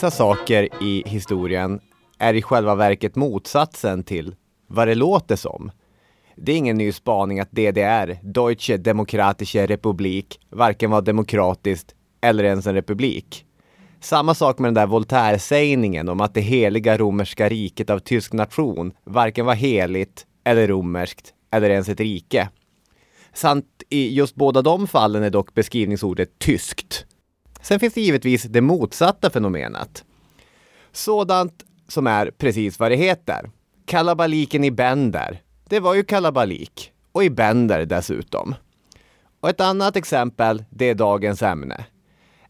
vissa saker i historien är i själva verket motsatsen till vad det låter som. Det är ingen ny spaning att DDR, Deutsche Demokratische Republik, varken var demokratiskt eller ens en republik. Samma sak med den där Voltaire-sägningen om att det heliga romerska riket av tysk nation varken var heligt eller romerskt eller ens ett rike. Sant i just båda de fallen är dock beskrivningsordet tyskt. Sen finns det givetvis det motsatta fenomenet. Sådant som är precis vad det heter. Kalabaliken i Bender. Det var ju kalabalik. Och i Bender dessutom. Och ett annat exempel, det är dagens ämne.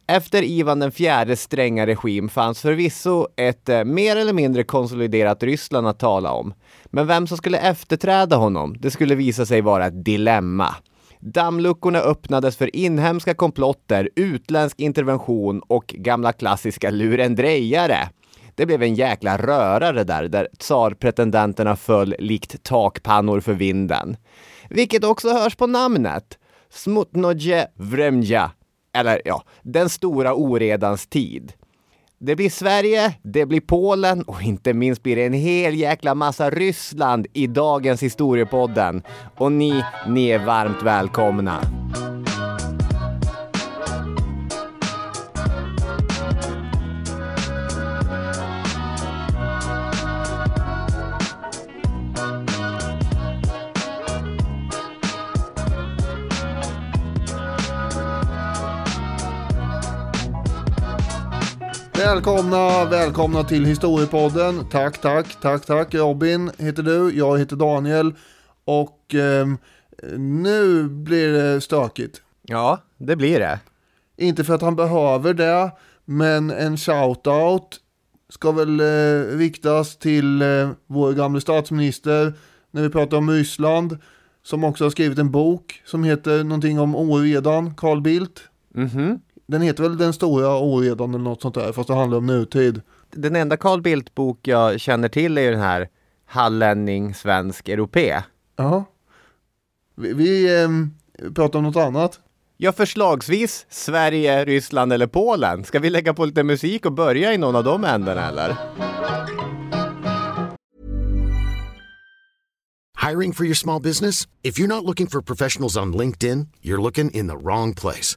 Efter Ivan den fjärdes stränga regim fanns förvisso ett eh, mer eller mindre konsoliderat Ryssland att tala om. Men vem som skulle efterträda honom, det skulle visa sig vara ett dilemma. Dammluckorna öppnades för inhemska komplotter, utländsk intervention och gamla klassiska lurendrejare. Det blev en jäkla rörare där, där tsarpretendenterna föll likt takpannor för vinden. Vilket också hörs på namnet. Smutnodje Vremja. Eller ja, den stora oredans tid. Det blir Sverige, det blir Polen och inte minst blir det en hel jäkla massa Ryssland i dagens historiepodden. Och ni, ni är varmt välkomna. Välkomna, välkomna till Historiepodden. Tack, tack, tack, tack. Robin heter du, jag heter Daniel. Och eh, nu blir det stökigt. Ja, det blir det. Inte för att han behöver det, men en shout-out ska väl eh, riktas till eh, vår gamle statsminister när vi pratar om Ryssland. Som också har skrivit en bok som heter någonting om oredan, Carl Bildt. Mhm. Den heter väl Den stora oredan eller något sånt där, fast det handlar om nutid. Den enda Carl Bildt-bok jag känner till är ju den här Hallänning, svensk, europé. Ja. Vi, vi ehm, pratar om något annat. Ja, förslagsvis Sverige, Ryssland eller Polen. Ska vi lägga på lite musik och börja i någon av de ändarna eller? Hiring for your small business? If you're not looking for professionals on LinkedIn, you're looking in the wrong place.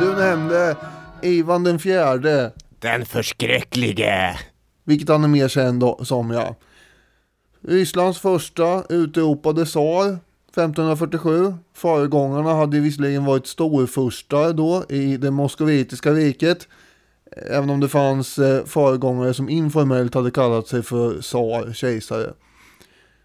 Du nämnde Ivan den fjärde, Den förskräcklige! vilket han är mer känd som ja. Rysslands första utropade tsar 1547. Föregångarna hade visserligen varit storfurstar då i det moskovitiska riket. Även om det fanns eh, föregångare som informellt hade kallat sig för tsar, kejsare.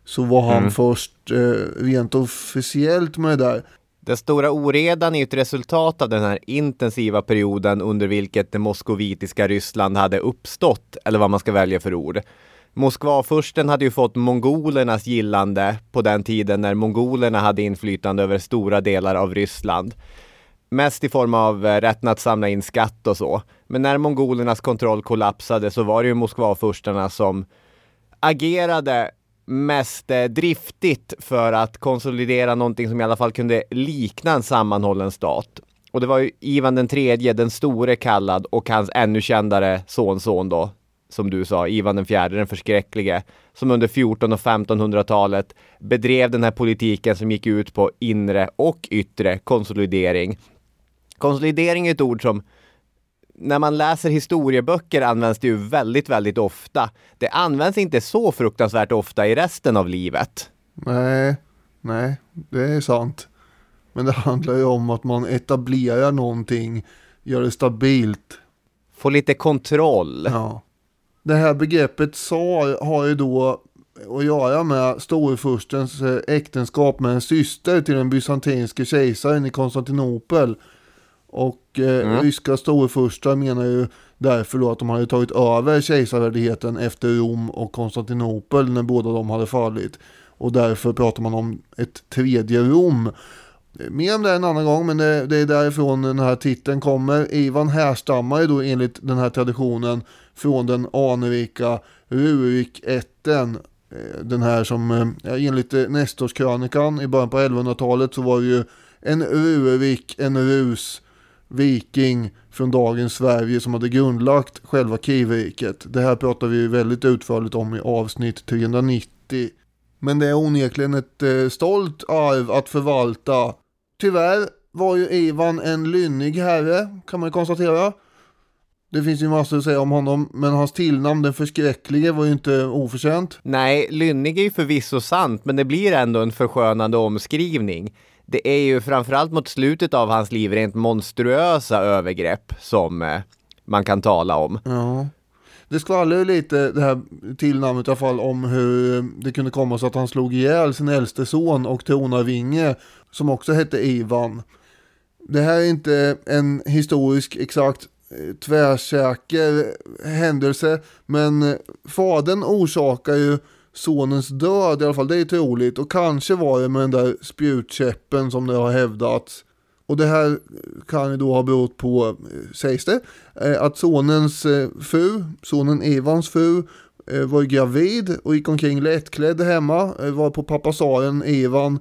Så var han först eh, rent officiellt med det där. Den stora oredan är ett resultat av den här intensiva perioden under vilket det moskovitiska Ryssland hade uppstått, eller vad man ska välja för ord. Moskvafursten hade ju fått mongolernas gillande på den tiden när mongolerna hade inflytande över stora delar av Ryssland. Mest i form av eh, rätten att samla in skatt och så. Men när mongolernas kontroll kollapsade så var det ju Moskvafurstarna som agerade mest eh, driftigt för att konsolidera någonting som i alla fall kunde likna en sammanhållen stat. Och det var ju Ivan den tredje, den store kallad och hans ännu kändare sonson då, som du sa, Ivan den fjärde, den förskräcklige, som under 1400 och 1500-talet bedrev den här politiken som gick ut på inre och yttre konsolidering. Konsolidering är ett ord som när man läser historieböcker används det ju väldigt, väldigt ofta. Det används inte så fruktansvärt ofta i resten av livet. Nej, nej, det är sant. Men det handlar ju om att man etablerar någonting, gör det stabilt. Få lite kontroll. Ja. Det här begreppet tsar har ju då att göra med storfurstens eh, äktenskap med en syster till den bysantinske kejsaren i Konstantinopel. Och eh, Mm. ryska storfurstar menar ju därför då att de hade tagit över kejsarvärdigheten efter Rom och Konstantinopel när båda de hade fallit. Och därför pratar man om ett tredje Rom. Mer om det en annan gång, men det, det är därifrån den här titeln kommer. Ivan härstammar ju då enligt den här traditionen från den anrika Rurik-ätten. Eh, Den här som, eh, ja, enligt eh, Nestorskrönikan i början på 1100-talet så var det ju en Rurik, en Rus, viking från dagens Sverige som hade grundlagt själva Kivriket. Det här pratar vi väldigt utförligt om i avsnitt 390. Men det är onekligen ett eh, stolt arv att förvalta. Tyvärr var ju Ivan en lynnig herre, kan man konstatera. Det finns ju massor att säga om honom, men hans tillnamn, den förskräcklige, var ju inte oförtjänt. Nej, lynnig är ju förvisso sant, men det blir ändå en förskönande omskrivning. Det är ju framförallt mot slutet av hans liv rent monstruösa övergrepp som eh, man kan tala om. Ja. Det skvallrar ju lite, det här tillnamnet i alla fall, om hur det kunde komma så att han slog ihjäl sin äldste son och tronarvinge, som också hette Ivan. Det här är inte en historisk exakt eh, tvärsäker händelse, men eh, fadern orsakar ju sonens död i alla fall, det är troligt. Och kanske var det med den där spjutkäppen som det har hävdats. Och det här kan ju då ha berott på, eh, sägs det, eh, att sonens eh, fru, sonen Evans fru, var gravid och gick omkring lättklädd hemma, var på pappasaren Evan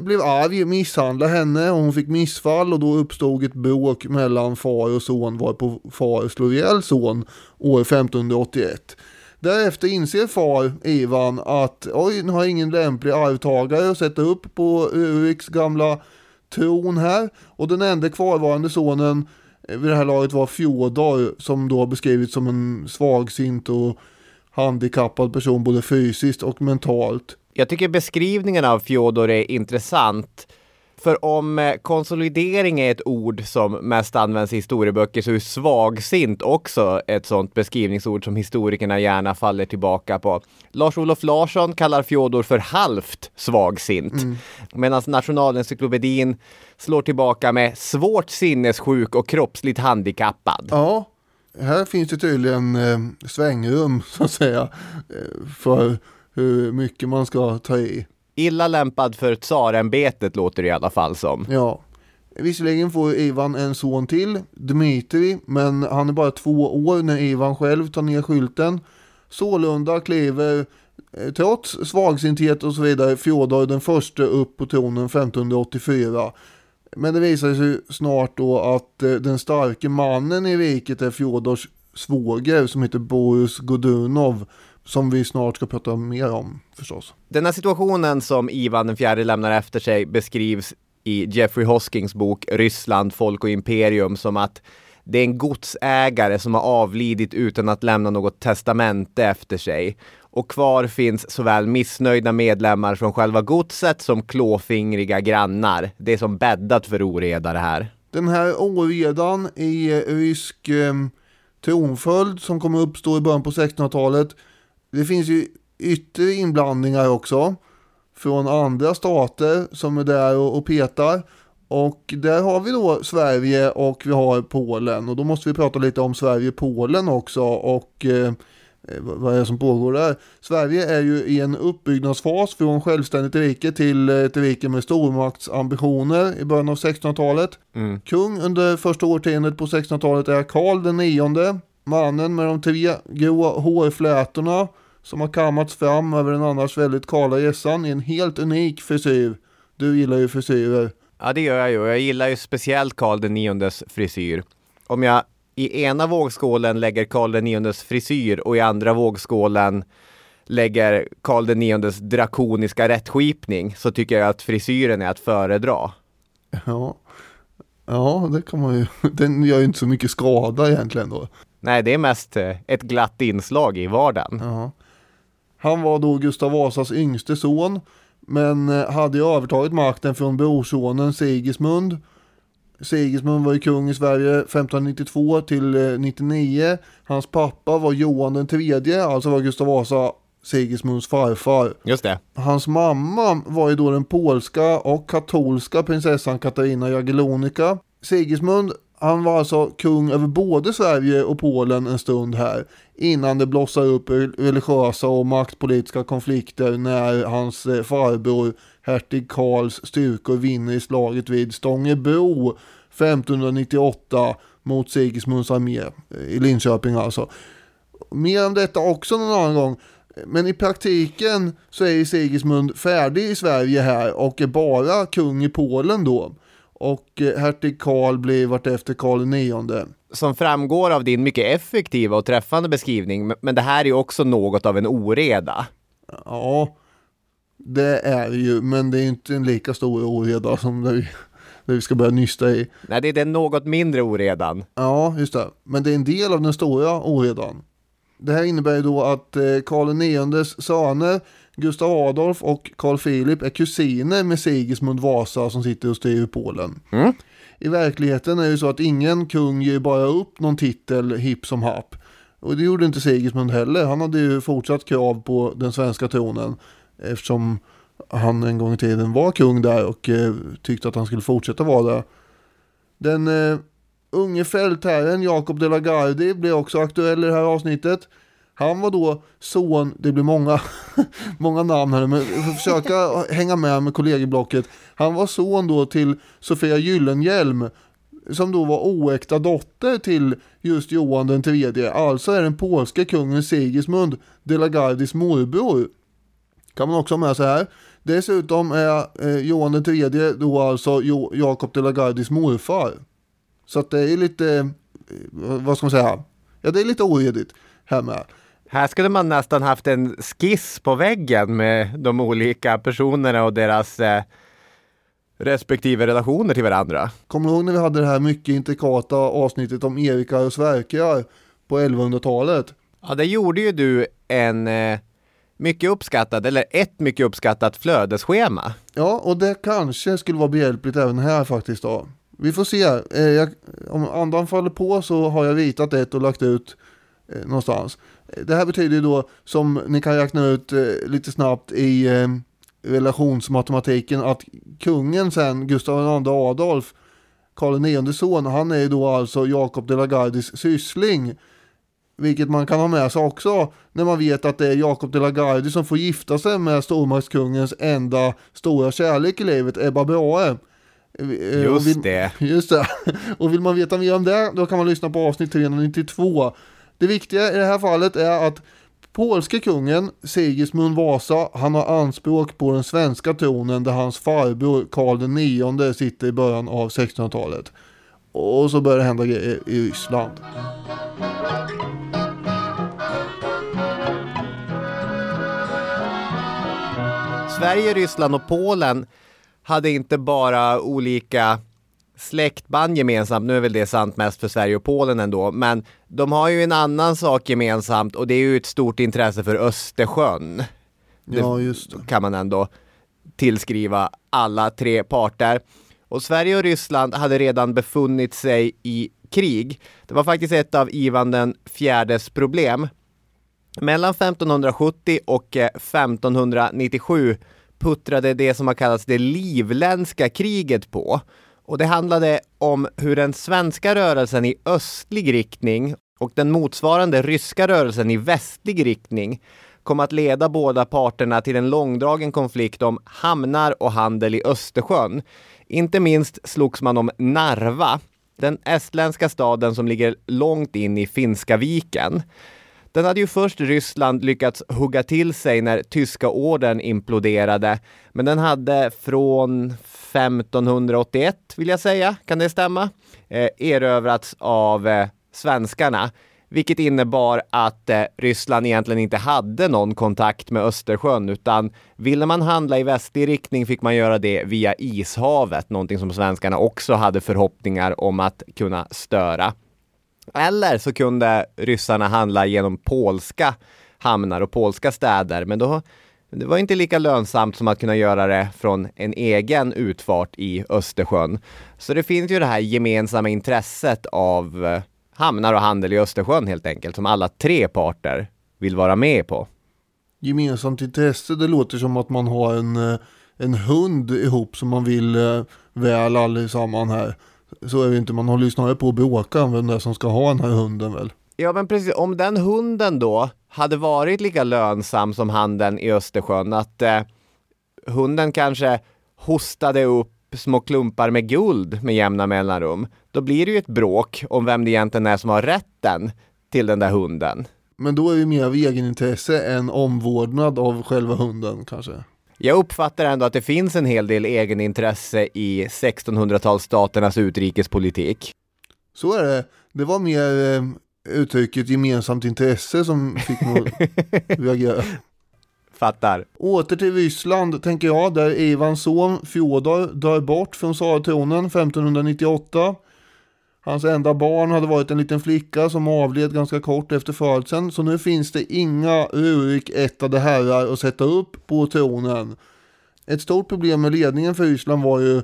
blev arg, misshandlade henne och hon fick missfall och då uppstod ett bråk mellan far och son varpå far slog ihjäl son år 1581. Därefter inser far Ivan att oj, nu har ingen lämplig arvtagare att sätta upp på Uriks gamla tron här. Och den enda kvarvarande sonen vid det här laget var Fjodor som då har beskrivits som en svagsint och handikappad person både fysiskt och mentalt. Jag tycker beskrivningen av Fjodor är intressant. För om eh, konsolidering är ett ord som mest används i historieböcker så är svagsint också ett sånt beskrivningsord som historikerna gärna faller tillbaka på. Lars-Olof Larsson kallar Fjodor för halvt svagsint. Medan Nationalencyklopedin slår tillbaka med svårt sinnessjuk och kroppsligt handikappad. Ja, här finns det tydligen eh, svängrum så att säga eh, för hur mycket man ska ta i. Illa lämpad för tsarämbetet låter det i alla fall som. Ja. Visserligen får Ivan en son till, Dmitri, men han är bara två år när Ivan själv tar ner skylten. Sålunda kliver, eh, trots svagsinthet och så vidare, Fjodor den första upp på tronen 1584. Men det visar sig snart då att eh, den starke mannen i riket är Fjodors svåger som heter Boris Godunov, som vi snart ska prata mer om förstås. Den här situationen som Ivan den fjärde lämnar efter sig beskrivs i Jeffrey Hoskings bok Ryssland, folk och imperium som att det är en godsägare som har avlidit utan att lämna något testamente efter sig. Och kvar finns såväl missnöjda medlemmar från själva godset som klåfingriga grannar. Det är som bäddat för oreda det här. Den här oredan i rysk eh, tronföljd som kommer uppstå i början på 1600-talet. Det finns ju yttre inblandningar också från andra stater som är där och, och petar. Och där har vi då Sverige och vi har Polen och då måste vi prata lite om Sverige-Polen också och eh, eh, vad är det som pågår där. Sverige är ju i en uppbyggnadsfas från självständigt rike till ett rike med stormaktsambitioner i början av 1600-talet. Mm. Kung under första årtiondet på 1600-talet är Karl den nionde, mannen med de tre grå hårflätorna som har kammats fram över den annars väldigt kala gässan i en helt unik frisyr. Du gillar ju frisyrer. Ja, det gör jag ju. Jag gillar ju speciellt Karl den niondes frisyr. Om jag i ena vågskålen lägger Karl den niondes frisyr och i andra vågskålen lägger Karl den niondes drakoniska rättskipning så tycker jag att frisyren är att föredra. Ja. Ja, det kan man ju. Den gör ju inte så mycket skada egentligen då. Nej, det är mest eh, ett glatt inslag i vardagen. Ja. Han var då Gustav Vasas yngste son, men eh, hade ju övertagit makten från brorsonen Sigismund. Sigismund var ju kung i Sverige 1592 till eh, 99. Hans pappa var Johan den tredje, alltså var Gustav Vasa Sigismunds farfar. Just det. Hans mamma var ju då den polska och katolska prinsessan Katarina Jagellonica. Sigismund, han var alltså kung över både Sverige och Polen en stund här. Innan det blossade upp religiösa och maktpolitiska konflikter när hans eh, farbror hertig Karls styrkor vinner i slaget vid Stångebro 1598 mot Sigismunds armé eh, i Linköping alltså. Mer om detta också någon annan gång. Men i praktiken så är Sigismund färdig i Sverige här och är bara kung i Polen då. Och eh, hertig Karl blir vartefter Karl IX. Som framgår av din mycket effektiva och träffande beskrivning, men- det här är ju också något av en oreda. Ja, det är ju, men det är inte en lika stor oreda som det vi, det vi ska börja nysta i. Nej, det är den något mindre oredan. Ja, just det. Men det är en del av den stora oredan. Det här innebär ju då att eh, Karl IXs söner Gustav Adolf och Carl Philip är kusiner med Sigismund Vasa som sitter och styr Polen. Mm. I verkligheten är det ju så att ingen kung ger bara upp någon titel hipp som happ. Och det gjorde inte Sigismund heller. Han hade ju fortsatt krav på den svenska tronen eftersom han en gång i tiden var kung där och eh, tyckte att han skulle fortsätta vara det. Den eh, unge fältherren Jakob de la Gardie blev också aktuell i det här avsnittet. Han var då son, det blir många, många namn här men jag får försöka hänga med med kollegieblocket. Han var son då till Sofia Gyllenhielm som då var oäkta dotter till just Johan den tredje. Alltså är den polska kungen Sigismund de la Gardies morbror. Kan man också ha med sig här. Dessutom är eh, Johan den tredje då alltså jo, Jakob de la Gardies morfar. Så att det är lite, eh, vad ska man säga? Ja det är lite oredigt här med. Här skulle man nästan haft en skiss på väggen med de olika personerna och deras eh, respektive relationer till varandra. Kommer du ihåg när vi hade det här mycket intrikata avsnittet om Erika och Sverker på 1100-talet? Ja, det gjorde ju du en eh, mycket uppskattad, eller ett mycket uppskattat flödesschema. Ja, och det kanske skulle vara behjälpligt även här faktiskt då. Vi får se. Eh, jag, om andan faller på så har jag ritat ett och lagt ut eh, någonstans. Det här betyder ju då, som ni kan räkna ut eh, lite snabbt i eh, relationsmatematiken, att kungen sen, Gustav II Adolf, Karl IX son, han är ju då alltså Jakob de la Gardies syssling. Vilket man kan ha med sig också när man vet att det är Jakob de la Gardie som får gifta sig med stormaktskungens enda stora kärlek i livet, Ebba Brahe. Eh, Just vill- det. Just det. Och vill man veta mer om det, då kan man lyssna på avsnitt 392. Det viktiga i det här fallet är att polske kungen Sigismund Vasa, han har anspråk på den svenska tronen där hans farbror Karl IX sitter i början av 1600-talet. Och så börjar det hända grejer i Ryssland. Sverige, Ryssland och Polen hade inte bara olika släktband gemensamt, nu är väl det sant mest för Sverige och Polen ändå, men de har ju en annan sak gemensamt och det är ju ett stort intresse för Östersjön. Ja, just det. kan man ändå tillskriva alla tre parter. Och Sverige och Ryssland hade redan befunnit sig i krig. Det var faktiskt ett av Ivan den fjärdes problem. Mellan 1570 och eh, 1597 puttrade det som har kallats det livländska kriget på. Och det handlade om hur den svenska rörelsen i östlig riktning Och den motsvarande ryska rörelsen i västlig riktning kom att leda båda parterna till en långdragen konflikt om hamnar och handel i Östersjön. Inte minst slogs man om Narva, den estländska staden som ligger långt in i Finska viken. Den hade ju först Ryssland lyckats hugga till sig när tyska orden imploderade, men den hade från 1581, vill jag säga, kan det stämma, eh, erövrats av eh, svenskarna. Vilket innebar att eh, Ryssland egentligen inte hade någon kontakt med Östersjön utan ville man handla i västlig riktning fick man göra det via Ishavet, någonting som svenskarna också hade förhoppningar om att kunna störa. Eller så kunde ryssarna handla genom polska hamnar och polska städer, men då det var inte lika lönsamt som att kunna göra det från en egen utfart i Östersjön. Så det finns ju det här gemensamma intresset av eh, hamnar och handel i Östersjön helt enkelt, som alla tre parter vill vara med på. Gemensamt intresse, det låter som att man har en, eh, en hund ihop som man vill eh, väl allesammans här. Så är det inte, man håller ju snarare på att bråka om vem det är som ska ha den här hunden väl. Ja men precis, om den hunden då hade varit lika lönsam som handeln i Östersjön, att eh, hunden kanske hostade upp små klumpar med guld med jämna mellanrum, då blir det ju ett bråk om vem det egentligen är som har rätten till den där hunden. Men då är det mer av egenintresse än omvårdnad av själva hunden kanske. Jag uppfattar ändå att det finns en hel del egenintresse i 1600-talsstaternas utrikespolitik. Så är det. Det var mer eh, uttrycket gemensamt intresse som fick mig att reagera. Fattar. Åter till Ryssland tänker jag, där Ivans son Fjodor dör bort från tsartronen 1598. Hans enda barn hade varit en liten flicka som avled ganska kort efter födseln. Så nu finns det inga Rurik-ättade herrar att sätta upp på tronen. Ett stort problem med ledningen för Ryssland var ju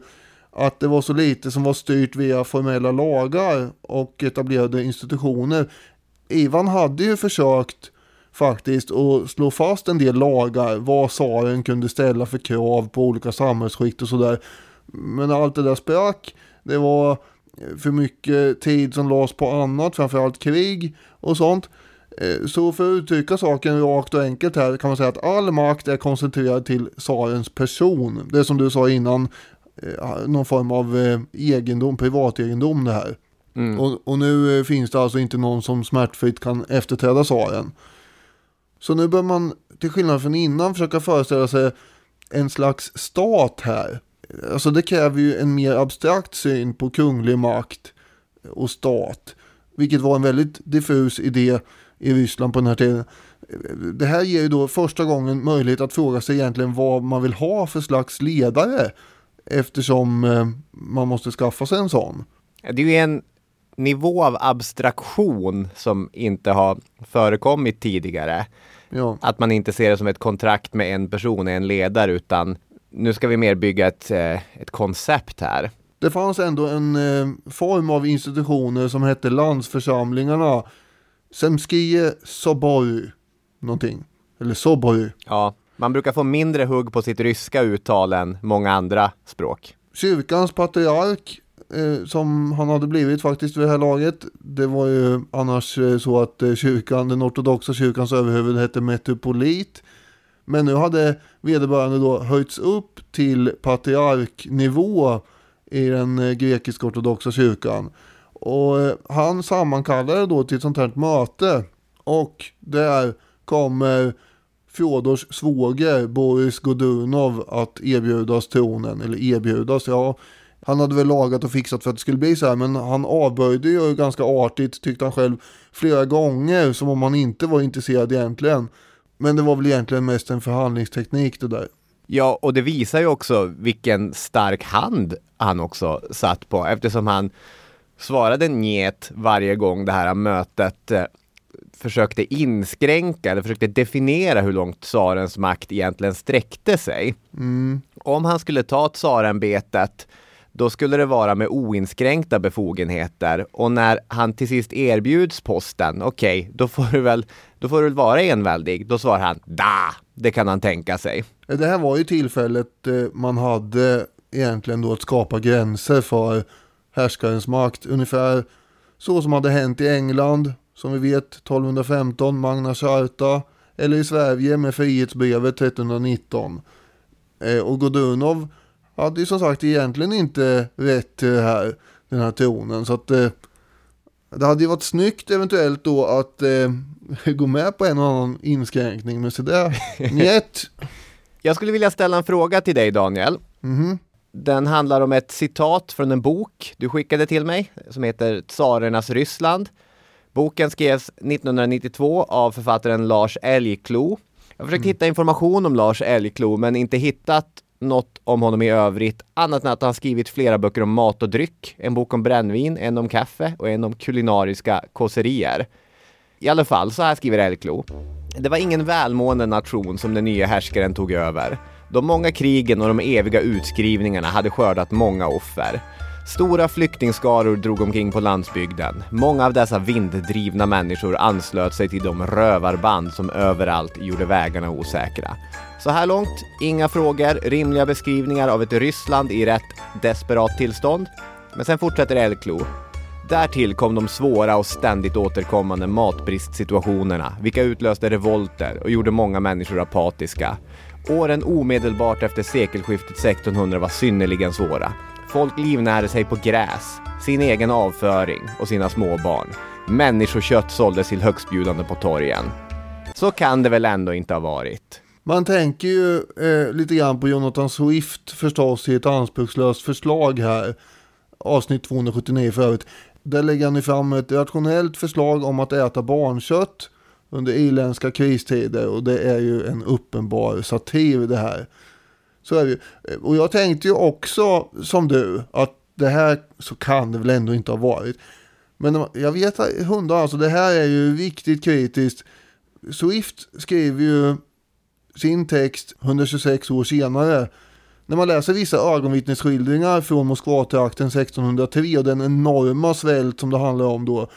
att det var så lite som var styrt via formella lagar och etablerade institutioner. Ivan hade ju försökt faktiskt att slå fast en del lagar, vad tsaren kunde ställa för krav på olika samhällsskikt och sådär. Men allt det där sprack. Det var för mycket tid som lades på annat, framförallt krig och sånt. Eh, så för att uttrycka saken rakt och enkelt här kan man säga att all makt är koncentrerad till tsarens person. Det som du sa innan, eh, någon form av eh, egendom, privategendom det här. Mm. Och, och, nu finns det alltså inte någon som smärtfritt kan efterträda tsaren. Så nu bör man, till skillnad från innan, försöka föreställa sig en slags stat här. Alltså det kräver ju en mer abstrakt syn på kunglig makt och stat. Vilket var en väldigt diffus idé i Ryssland på den här tiden. Det här ger ju då första gången möjlighet att fråga sig egentligen vad man vill ha för slags ledare. Eftersom eh, man måste skaffa sig en sån. Det är ju en nivå av abstraktion som inte har förekommit tidigare. Ja. Att man inte ser det som ett kontrakt med en person, en ledare, utan nu ska vi mer bygga ett, eh, ett koncept här. Det fanns ändå en eh, form av institutioner som hette landsförsamlingarna. Semskie Sobory, någonting. Eller Sobory. Ja, man brukar få mindre hugg på sitt ryska uttal än många andra språk. Kyrkans patriark eh, som han hade blivit faktiskt vid det här laget. Det var ju annars så att kyrkan, den ortodoxa kyrkans överhuvud hette metropolit. Men nu hade vederbörande då höjts upp till patriarknivå i den eh, grekisk-ortodoxa kyrkan. Och eh, han sammankallade då till ett sånt här möte. Och där kommer Fjodors svåger Boris Godunov att erbjudas tronen. Eller erbjudas, ja han hade väl lagat och fixat för att det skulle bli så här, men han avböjde ju ganska artigt, tyckte han själv, flera gånger, som om han inte var intresserad egentligen. Men det var väl egentligen mest en förhandlingsteknik det där. Ja, och det visar ju också vilken stark hand han också satt på, eftersom han svarade njet varje gång det här mötet eh, försökte inskränka eller försökte definiera hur långt tsarens makt egentligen sträckte sig. Mm. Om han skulle ta tsarämbetet då skulle det vara med oinskränkta befogenheter. Och när han till sist erbjuds posten, okej, okay, då får du väl då får du väl vara enväldig. Då svarar han da, det kan han tänka sig. Det här var ju tillfället eh, man hade egentligen då att skapa gränser för härskarens makt. Ungefär så som hade hänt i England som vi vet 1215 Magna Charta eller i Sverige med Frihetsbrevet 1319. Eh, och Godunov hade ju som sagt egentligen inte rätt till det här, den här tronen. Så att eh, det hade ju varit snyggt eventuellt då att eh, gå med på en och annan inskränkning. Men så där, njet. Jag skulle vilja ställa en fråga till dig Daniel. Mhm. Den handlar om ett citat från en bok du skickade till mig som heter Tsarernas Ryssland. Boken skrevs 1992 av författaren Lars Älgklo. Jag har försökt hitta information om Lars Älgklo men inte hittat något om honom i övrigt annat än att han skrivit flera böcker om mat och dryck. En bok om brännvin, en om kaffe och en om kulinariska kåserier. I alla fall, så här skriver Elklo. Det var ingen välmående nation som den nya härskaren tog över. De många krigen och de eviga utskrivningarna hade skördat många offer. Stora flyktingskaror drog omkring på landsbygden. Många av dessa vinddrivna människor anslöt sig till de rövarband som överallt gjorde vägarna osäkra. Så här långt, inga frågor, rimliga beskrivningar av ett Ryssland i rätt desperat tillstånd. Men sen fortsätter Älgklo. Därtill kom de svåra och ständigt återkommande matbristsituationerna, vilka utlöste revolter och gjorde många människor apatiska. Åren omedelbart efter sekelskiftet 1600 var synnerligen svåra. Folk livnärde sig på gräs, sin egen avföring och sina småbarn. Människokött såldes till högstbjudande på torgen. Så kan det väl ändå inte ha varit? Man tänker ju eh, lite grann på Jonathan Swift förstås i ett anspråkslöst förslag här. Avsnitt 279 för övrigt. Där lägger han ju fram ett rationellt förslag om att äta barnkött under irländska kristider och det är ju en uppenbar satir det här. Så är det ju. Och jag tänkte ju också som du att det här så kan det väl ändå inte ha varit. Men jag vet att hundar alltså det här är ju riktigt kritiskt. Swift skriver ju sin text 126 år senare. När man läser vissa ögonvittnesskildringar från Moskvatrakten 1603 och den enorma svält som det handlar om då.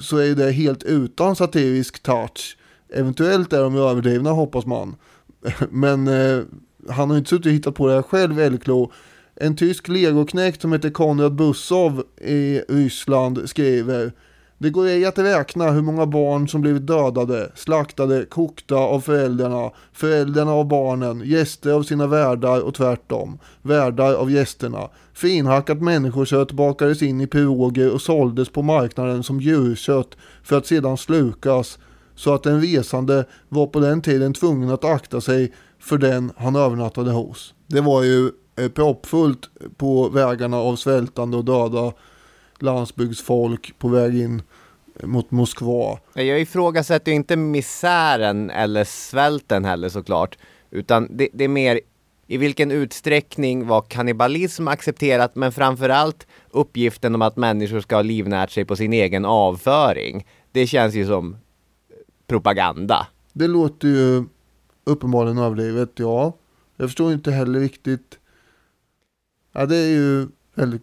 Så är det helt utan satirisk touch. Eventuellt är de överdrivna hoppas man. Men eh, han har inte suttit och hittat på det här själv, Elklo. En tysk legoknekt som heter Konrad Bussov i Ryssland skriver det går ej att räkna hur många barn som blivit dödade, slaktade, kokta av föräldrarna, föräldrarna av barnen, gäster av sina värdar och tvärtom, värdar av gästerna. Finhackat människokött bakades in i piroger och såldes på marknaden som djurkött för att sedan slukas så att en resande var på den tiden tvungen att akta sig för den han övernattade hos. Det var ju eh, proppfullt på vägarna av svältande och döda landsbygdsfolk på väg in mot Moskva. Jag ifrågasätter ju inte misären eller svälten heller såklart, utan det, det är mer i vilken utsträckning var kannibalism accepterat, men framförallt uppgiften om att människor ska ha livnärt sig på sin egen avföring. Det känns ju som propaganda. Det låter ju uppenbarligen överdrivet, ja. Jag förstår inte heller riktigt. Ja, det är ju väldigt...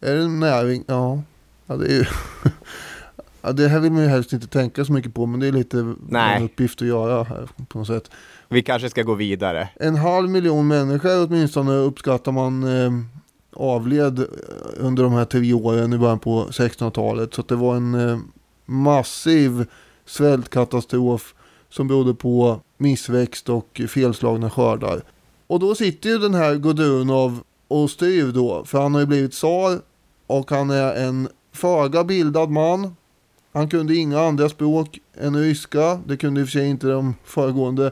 Är det en näring? Ja. Ja, det är ju... ja, det här vill man ju helst inte tänka så mycket på, men det är lite Nej. en uppgift att göra här på något sätt. Vi kanske ska gå vidare. En halv miljon människor åtminstone uppskattar man eh, avled under de här tre åren i början på 1600-talet. Så det var en eh, massiv svältkatastrof som berodde på missväxt och felslagna skördar. Och då sitter ju den här Godunov och styr då, för han har ju blivit tsar och han är en föga bildad man. Han kunde inga andra språk än ryska, det kunde i och för sig inte de föregående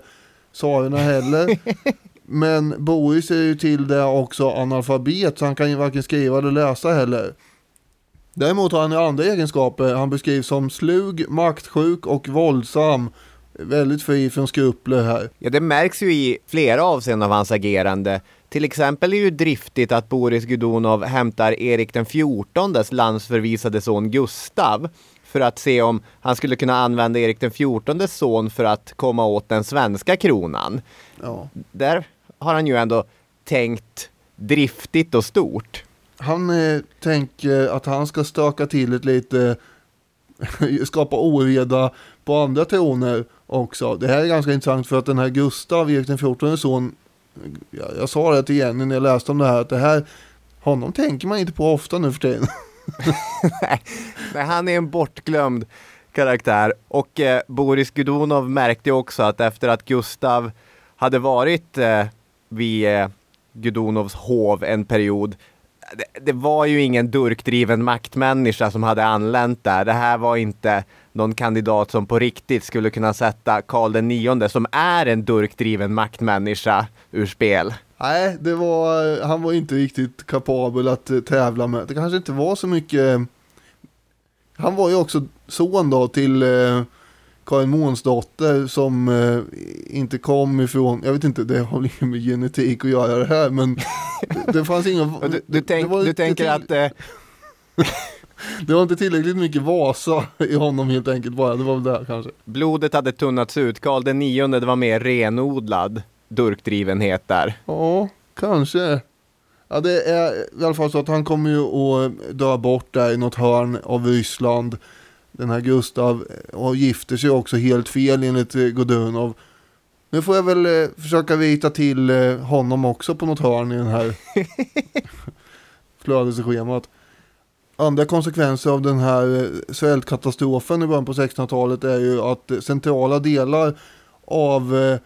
tsarerna heller. Men Boris är ju till det också analfabet så han kan ju varken skriva eller läsa heller. Däremot har han ju andra egenskaper. Han beskrivs som slug, maktsjuk och våldsam. Väldigt fri från skrupler här. Ja, det märks ju i flera avseenden av hans agerande. Till exempel är det ju driftigt att Boris Godunov hämtar Erik den XIVs landsförvisade son Gustav för att se om han skulle kunna använda Erik den XIVs son för att komma åt den svenska kronan. Ja. Där har han ju ändå tänkt driftigt och stort. Han eh, tänker att han ska stöka till ett lite, skapa oreda på andra troner också. Det här är ganska intressant för att den här Gustav, Erik den XIVs son, jag, jag sa det till Jenny när jag läste om det här, att det här, honom tänker man inte på ofta nu för tiden. Nej, han är en bortglömd karaktär. Och eh, Boris Gudonov märkte också att efter att Gustav hade varit eh, vid eh, Gudunovs hov en period det, det, var ju ingen durkdriven maktmänniska som hade anlänt där. Det här var inte någon kandidat som på riktigt skulle kunna sätta Karl den nionde som är en durkdriven maktmänniska ur spel. Nej, det var, han var inte riktigt kapabel att eh, tävla med. Det kanske inte var så mycket. Han var ju också son då till eh, Karin Månsdotter som eh, inte kom ifrån, jag vet inte, det har inget med genetik att göra det här, men det, fanns inga... Du, du, tänk, du tänker att... Eh... det var inte tillräckligt mycket Vasa i honom helt enkelt bara, det var väl det kanske. Blodet hade tunnats ut, Karl den nionde, det var mer renodlad durkdrivenhet där. Ja, kanske. Ja, det är i alla fall så att han kommer ju att dö bort där i något hörn av Ryssland den här Gustav och gifter sig också helt fel enligt eh, Godunov. Nu får jag väl eh, försöka vita till eh, honom också på något hörn i den här flödeschemat. Andra konsekvenser av den här eh, svältkatastrofen i början på 1600-talet är ju att centrala delar av eh,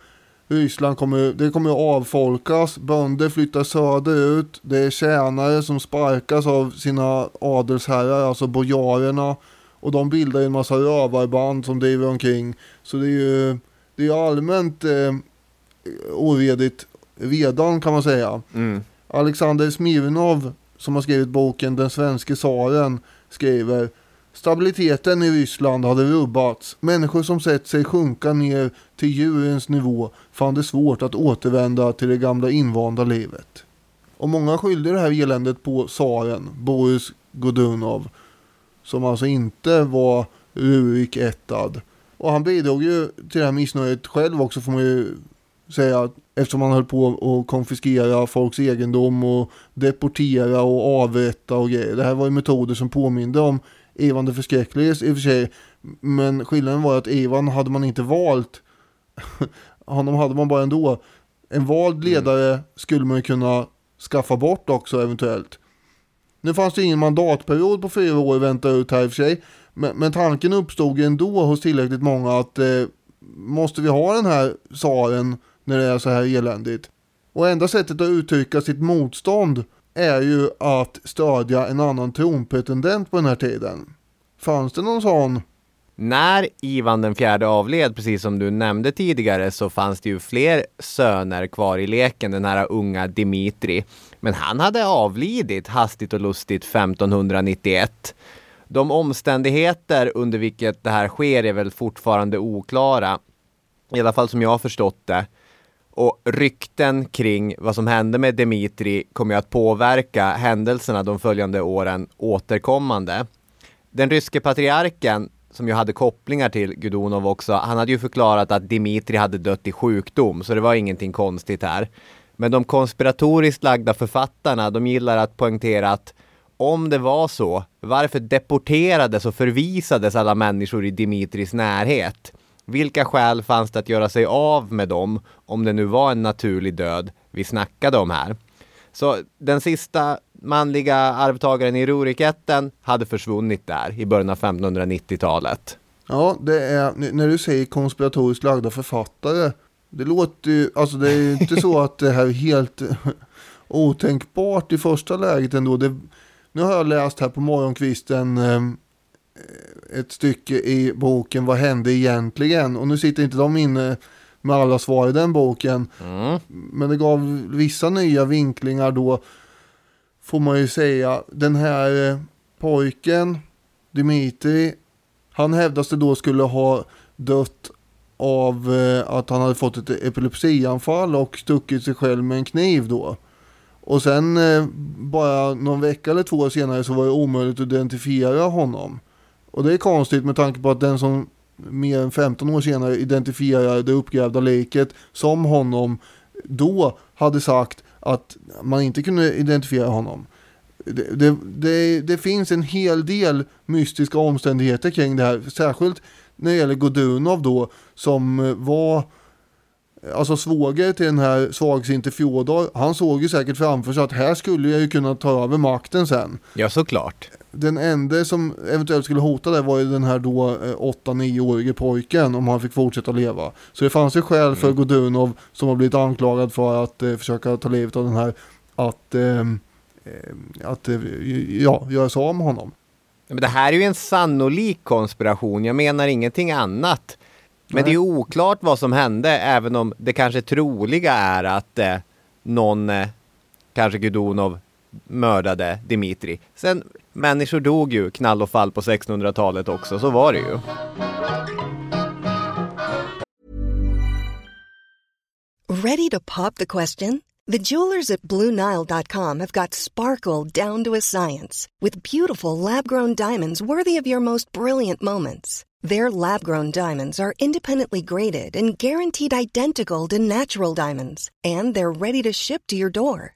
Ryssland kommer, det kommer att avfolkas, bönder flyttar söderut, det är tjänare som sparkas av sina adelsherrar, alltså bojarerna och de bildar en massa rövarband som driver omkring. Så det är ju det är allmänt eh, oredigt redan kan man säga. Mm. Alexander Smirnov som har skrivit boken Den svenske tsaren skriver Stabiliteten i Ryssland hade rubbats. Människor som sett sig sjunka ner till djurens nivå fann det svårt att återvända till det gamla invanda livet. Och många skyllde det här eländet på tsaren, Boris Godunov som alltså inte var Rurik ättad. Och han bidrog ju till det här missnöjet själv också får man ju säga. Eftersom han höll på att konfiskera folks egendom och deportera och avrätta och grejer. Det här var ju metoder som påminde om Ivan det förskräcklige i och för sig. Men skillnaden var att Ivan hade man inte valt. Honom hade man bara ändå. En vald ledare mm. skulle man ju kunna skaffa bort också eventuellt. Nu fanns det ingen mandatperiod på fyra år vänta ut här i och för sig. Men, men tanken uppstod ändå hos tillräckligt många att eh, måste vi ha den här tsaren när det är så här eländigt? Och enda sättet att uttrycka sitt motstånd är ju att stödja en annan tronpretendent på den här tiden. Fanns det någon sån? När Ivan den fjärde avled, precis som du nämnde tidigare, så fanns det ju fler söner kvar i leken, den här unga Dimitri. Men han hade avlidit hastigt och lustigt 1591. De omständigheter under vilket det här sker är väl fortfarande oklara. I alla fall som jag har förstått det. Och rykten kring vad som hände med Dimitri kommer att påverka händelserna de följande åren återkommande. Den ryske patriarken som ju hade kopplingar till Gudonov också, han hade ju förklarat att Dimitri hade dött i sjukdom, så det var ingenting konstigt här. Men de konspiratoriskt lagda författarna, de gillar att poängtera att om det var så, varför deporterades och förvisades alla människor i Dimitris närhet? Vilka skäl fanns det att göra sig av med dem om det nu var en naturlig död vi snackade om här? Så den sista manliga arvtagaren i Ruriketten hade försvunnit där i början av 1590-talet. Ja, det är när du säger konspiratoriskt lagda författare det låter ju, alltså det är ju inte så att det här är helt otänkbart i första läget ändå. Det, nu har jag läst här på morgonkvisten eh, ett stycke i boken Vad hände egentligen? Och nu sitter inte de inne med alla svar i den boken. Mm. Men det gav vissa nya vinklingar då. Får man ju säga. Den här eh, pojken, Dimitri, han hävdas det då skulle ha dött av eh, att han hade fått ett epilepsianfall och stuckit sig själv med en kniv då. Och sen eh, bara någon vecka eller två senare så var det omöjligt att identifiera honom. Och det är konstigt med tanke på att den som mer än 15 år senare identifierar det uppgrävda liket som honom då hade sagt att man inte kunde identifiera honom. Det, det, det, det finns en hel del mystiska omständigheter kring det här. Särskilt när det gäller Godunov då som var Alltså svåger till den här svagsinte Fjodor, han såg ju säkert framför sig att här skulle jag ju kunna ta över makten sen. Ja, såklart den enda som eventuellt skulle hota det var ju den här då eh, 8-9-årige pojken om han fick fortsätta leva. Så det fanns ju skäl för Godunov som har blivit anklagad för att eh, försöka ta livet av den här att, ehm, eh, att eh, ja, göra sig av med honom. Men det här är ju en sannolik konspiration, jag menar ingenting annat. Men Nej. det är oklart vad som hände, även om det kanske troliga är att eh, någon, eh, kanske Gudonov, mördade Dimitri. Sen, människor dog ju knall och fall på 1600-talet också, så var det ju. Ready to pop the question? The jewelers at BlueNile.com have got sparkle down to a science with beautiful lab grown diamonds worthy of your most brilliant moments. Their lab grown diamonds are independently graded and guaranteed identical to natural diamonds, and they're ready to ship to your door.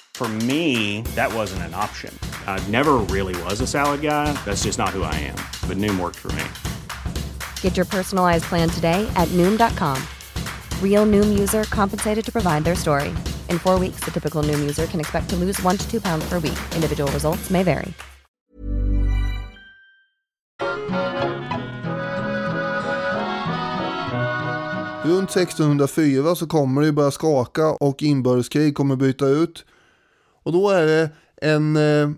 For me, that wasn't an option. I never really was a salad guy. That's just not who I am. But Noom worked for me. Get your personalized plan today at Noom.com. Real Noom user compensated to provide their story. In four weeks, the typical Noom user can expect to lose one to two pounds per week. Individual results may vary. Runt 1604 så kommer det börja skaka och inbördeskrig kommer bryta ut. Och då är det en eh,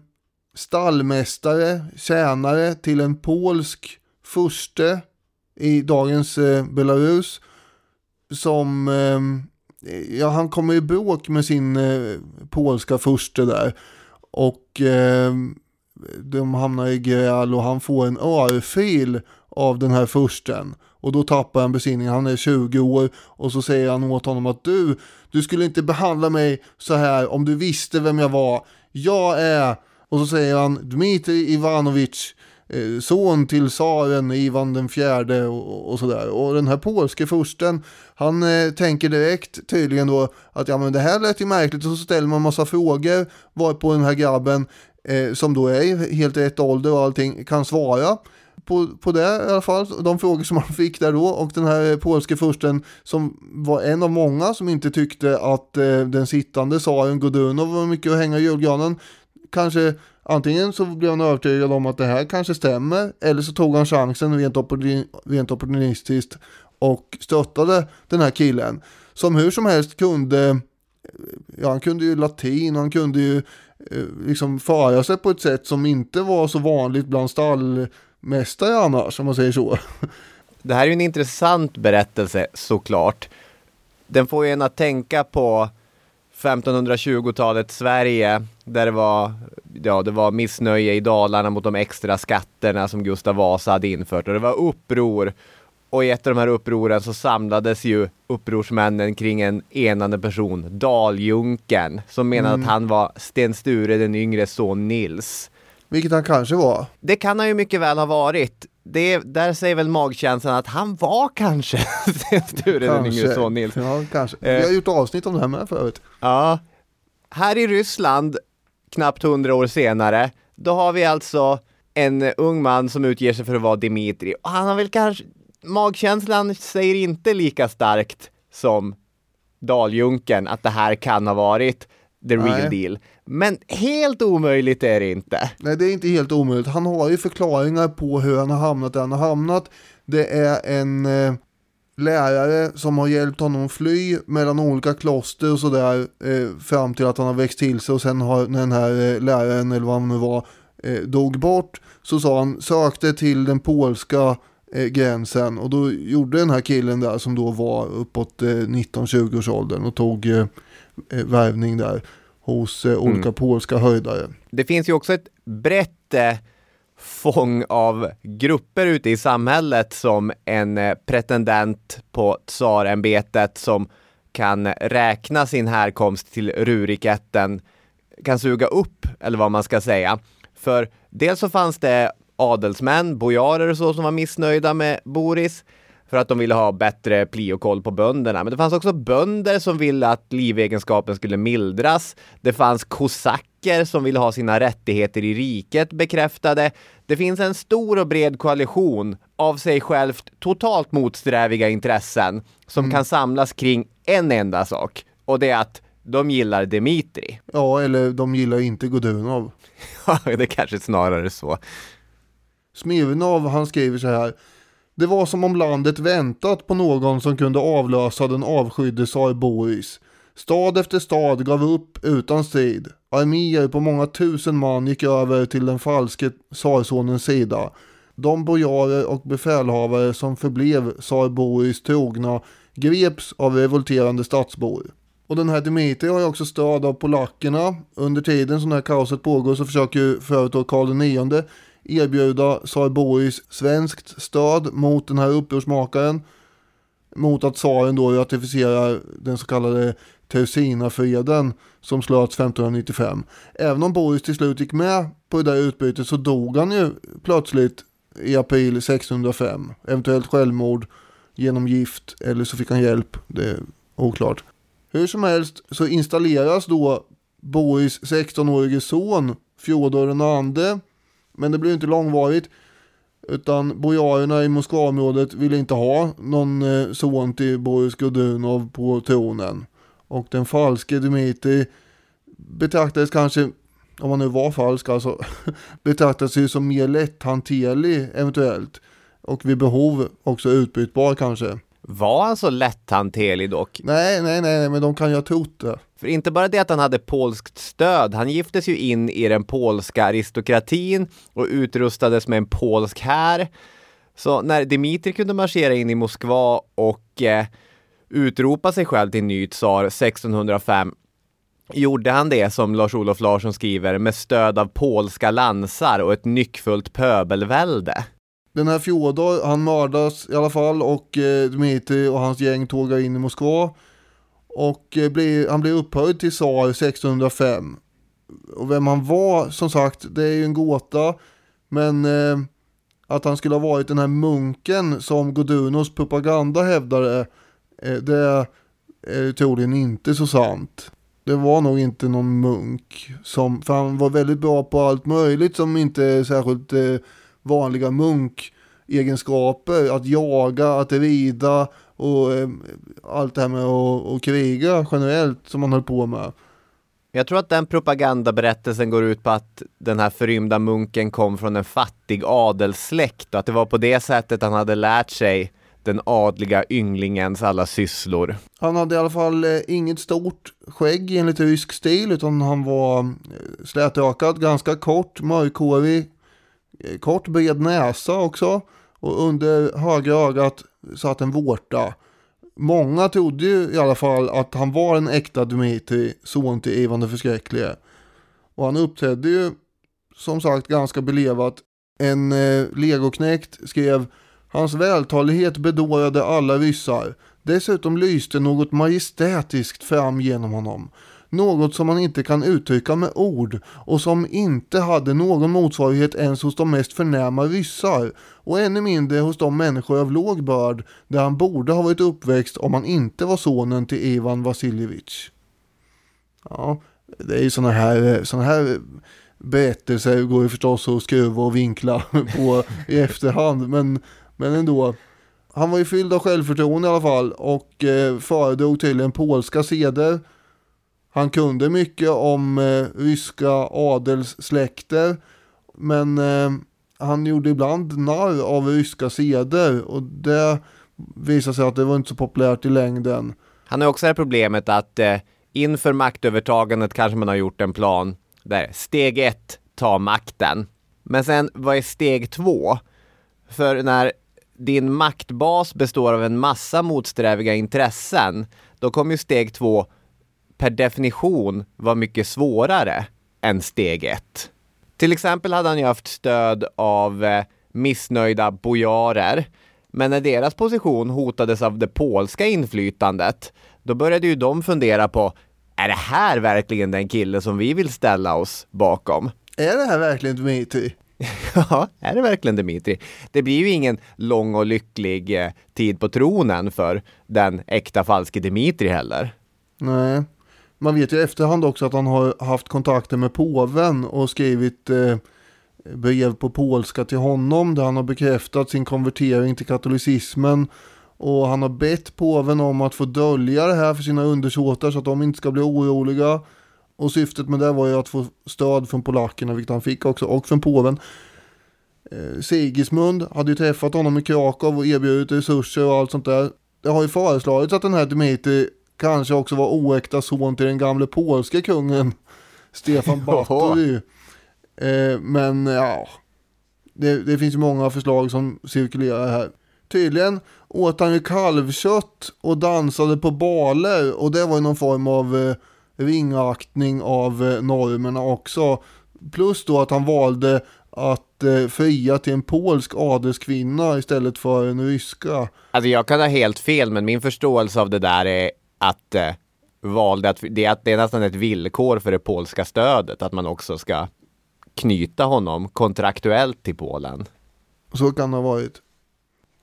stallmästare, tjänare till en polsk furste i dagens eh, Belarus. Som, eh, ja han kommer i bråk med sin eh, polska furste där. Och eh, de hamnar i gräl och han får en örfil av den här fursten. Och då tappar han besinningen, han är 20 år och så säger han åt honom att du, du skulle inte behandla mig så här om du visste vem jag var. Jag är, och så säger han Dmitrij Ivanovic, eh, son till tsaren Ivan den fjärde och, och sådär. Och den här polske fursten, han eh, tänker direkt tydligen då att ja men det här lät ju märkligt och så ställer man massa frågor varpå den här grabben eh, som då är i helt rätt ålder och allting kan svara på, på det i alla fall, de frågor som han fick där då och den här polske fursten som var en av många som inte tyckte att eh, den sittande tsaren Godunov var mycket att hänga i julgranen. Kanske antingen så blev han övertygad om att det här kanske stämmer eller så tog han chansen rent, opportun, rent opportunistiskt och stöttade den här killen. Som hur som helst kunde ja han kunde ju latin han kunde ju eh, liksom föra sig på ett sätt som inte var så vanligt bland stall stallmästare annars om man säger så. Det här är ju en intressant berättelse såklart. Den får ju en att tänka på 1520-talets Sverige där det var, ja, det var missnöje i Dalarna mot de extra skatterna som Gustav Vasa hade infört och det var uppror. Och i ett av de här upproren så samlades ju upprorsmännen kring en enande person, Daljunken, som menade att han var Sten Sture den yngre son Nils. Vilket han kanske var. Det kan han ju mycket väl ha varit. Det, där säger väl magkänslan att han var kanske Sture den yngre son Nils. Ja, kanske. Eh. Vi har gjort avsnitt om det här med förut. Ja. Här i Ryssland, knappt hundra år senare, då har vi alltså en ung man som utger sig för att vara Dimitri. Och han har väl kanske, magkänslan säger inte lika starkt som Daljunken att det här kan ha varit the real Nej. deal. Men helt omöjligt är det inte. Nej, det är inte helt omöjligt. Han har ju förklaringar på hur han har hamnat där han har hamnat. Det är en eh, lärare som har hjälpt honom fly mellan olika kloster och sådär eh, fram till att han har växt till sig och sen har den här eh, läraren eller vad han nu var eh, dog bort så sa han sökte till den polska eh, gränsen. Och då gjorde den här killen där som då var uppåt eh, 19-20 års åldern och tog eh, värvning där hos eh, olika Mm. polska höjdare. Det finns ju också ett brett eh, fång av grupper ute i samhället som en eh, pretendent på tsarämbetet som kan räkna sin härkomst till Ruriketten kan suga upp, eller vad man ska säga. För dels så fanns det adelsmän, bojarer och så som var missnöjda med Boris för att de ville ha bättre pli och koll på bönderna. Men det fanns också bönder som ville att livegenskapen skulle mildras. Det fanns kosacker som ville ha sina rättigheter i riket bekräftade. Det finns en stor och bred koalition av sig självt totalt motsträviga intressen som kan samlas kring en enda sak och det är att de gillar Dimitri. Ja, eller de gillar inte Godunov. Ja, det kanske snarare så. Smirnov han skriver så här. Det var som om landet väntat på någon som kunde avlösa den avskydde tsar Boris. Stad efter stad gav upp utan strid. Arméer på många tusen man gick över till den falske tsarsonens sida. De bojarer och befälhavare som förblev tsar Boris trogna greps av revolterande stadsbor. Och den här Dimitri har ju också stöd av polackerna. Under tiden som det här kaoset pågår så försöker ju företag Karl IX erbjuda tsar Boris svenskt stöd mot den här upprorsmakaren. Mot att tsaren då ratificerar den så kallade Tersinafreden som slöts 1595. Även om Boris till slut gick med på det där utbytet så dog han ju plötsligt i april 1605. Eventuellt självmord genom gift eller så fick han hjälp. Det är oklart. Hur som helst så installeras då Boris 16-årige son Fjodor II. Men det blir inte långvarigt. Utan bojarerna i Moskvaområdet ville inte ha någon eh, son till Boris Godunov på tronen. Och den falske Dmitrij betraktades kanske, om han nu var falsk alltså, betraktades ju som mer lätthanterlig eventuellt. Och vid behov också utbytbar kanske. Var han så lätthanterlig dock? Nej, nej, nej, nej, men de kan ju ha trott det. För inte bara det att han hade polskt stöd, han giftes ju in i den polska aristokratin och utrustades med en polsk här. Så när Dimitri kunde marschera in i Moskva och eh, utropa sig själv till ny tsar 1605 gjorde han det som Lars-Olof Larsson skriver med stöd av polska lansar och ett nyckfullt pöbelvälde. Den här Fjodor, han mördas i alla fall och eh, Dmitrij och hans gäng tågar in i Moskva. Och eh, blir, han blir upphöjd till tsar 1605. Och vem han var, som sagt, det är ju en gåta. Men eh, att han skulle ha varit den här munken som Godunos propaganda hävdade, eh, det är troligen inte så sant. Det var nog inte någon munk, som, för han var väldigt bra på allt möjligt som inte är särskilt eh, vanliga munkegenskaper. Att jaga, att rida och eh, allt det här med att, kriga generellt som man höll på med. Jag tror att den propagandaberättelsen går ut på att den här förrymda munken kom från en fattig adelssläkt och att det var på det sättet han hade lärt sig den adliga ynglingens alla sysslor. Han hade i alla fall eh, inget stort skägg enligt rysk stil utan han var eh, slätrakad, ganska kort, mörkhårig, kort bred näsa också och under högra ögat satt en vårta. Många trodde ju i alla fall att han var en äkta Dmitri, son till Ivan den förskräcklige. Och han uppträdde ju som sagt ganska belevat. En eh, legoknäkt skrev Hans vältalighet bedårade alla ryssar. Dessutom lyste något majestätiskt fram genom honom. Något som man inte kan uttrycka med ord och som inte hade någon motsvarighet ens hos de mest förnäma ryssar och ännu mindre hos de människor av låg börd där han borde ha varit uppväxt om han inte var sonen till Ivan Vasiljevitj. Ja, det är ju sådana här, såna här berättelser går ju förstås att skruva och vinkla på i efterhand men, men ändå. Han var ju fylld av självförtroende i alla fall och eh, föredrog tydligen polska seder. Han kunde mycket om eh, ryska adelssläkter men eh, han gjorde ibland narr av ryska seder och det visade sig att det var inte så populärt i längden. Han har också det här problemet att eh, inför maktövertagandet kanske man har gjort en plan där steg ett, ta makten. Men sen, vad är steg två? För när din maktbas består av en massa motsträviga intressen, då kommer ju steg två per definition vara mycket svårare än steg ett. Till exempel hade han ju haft stöd av eh, missnöjda bojarer, men när deras position hotades av det polska inflytandet, då började ju de fundera på är det här verkligen den kille som vi vill ställa oss bakom? Är det här verkligen Dmitrij? Ja, är det verkligen Dimitri? Det blir ju ingen lång och lycklig eh, tid på tronen för den äkta falske Dimitri heller. Nej. Man vet ju i efterhand också att han har haft kontakter med påven och skrivit eh, brev på polska till honom där han har bekräftat sin konvertering till katolicismen och han har bett påven om att få dölja det här för sina undersåtar så att de inte ska bli oroliga. Och syftet med det var ju att få stöd från polackerna, vilket han fick också, och från påven. Eh, Sigismund hade ju träffat honom i Krakow och erbjudit resurser och allt sånt där. Det har ju föreslagits att den här Dmitrij kanske också var oäkta son till den gamle polske kungen Stefan Batory. Eh, men ja, det, det finns ju många förslag som cirkulerar här. Tydligen åt han ju kalvkött och dansade på baler och det var ju någon form av eh, ringaktning av eh, normerna också. Plus då att han valde att eh, fria till en polsk adelskvinna istället för en ryska. Alltså jag kan ha helt fel, men min förståelse av det där är att eh, valde att det, är, det är nästan ett villkor för det polska stödet att man också ska knyta honom kontraktuellt till Polen. Så kan det ha varit.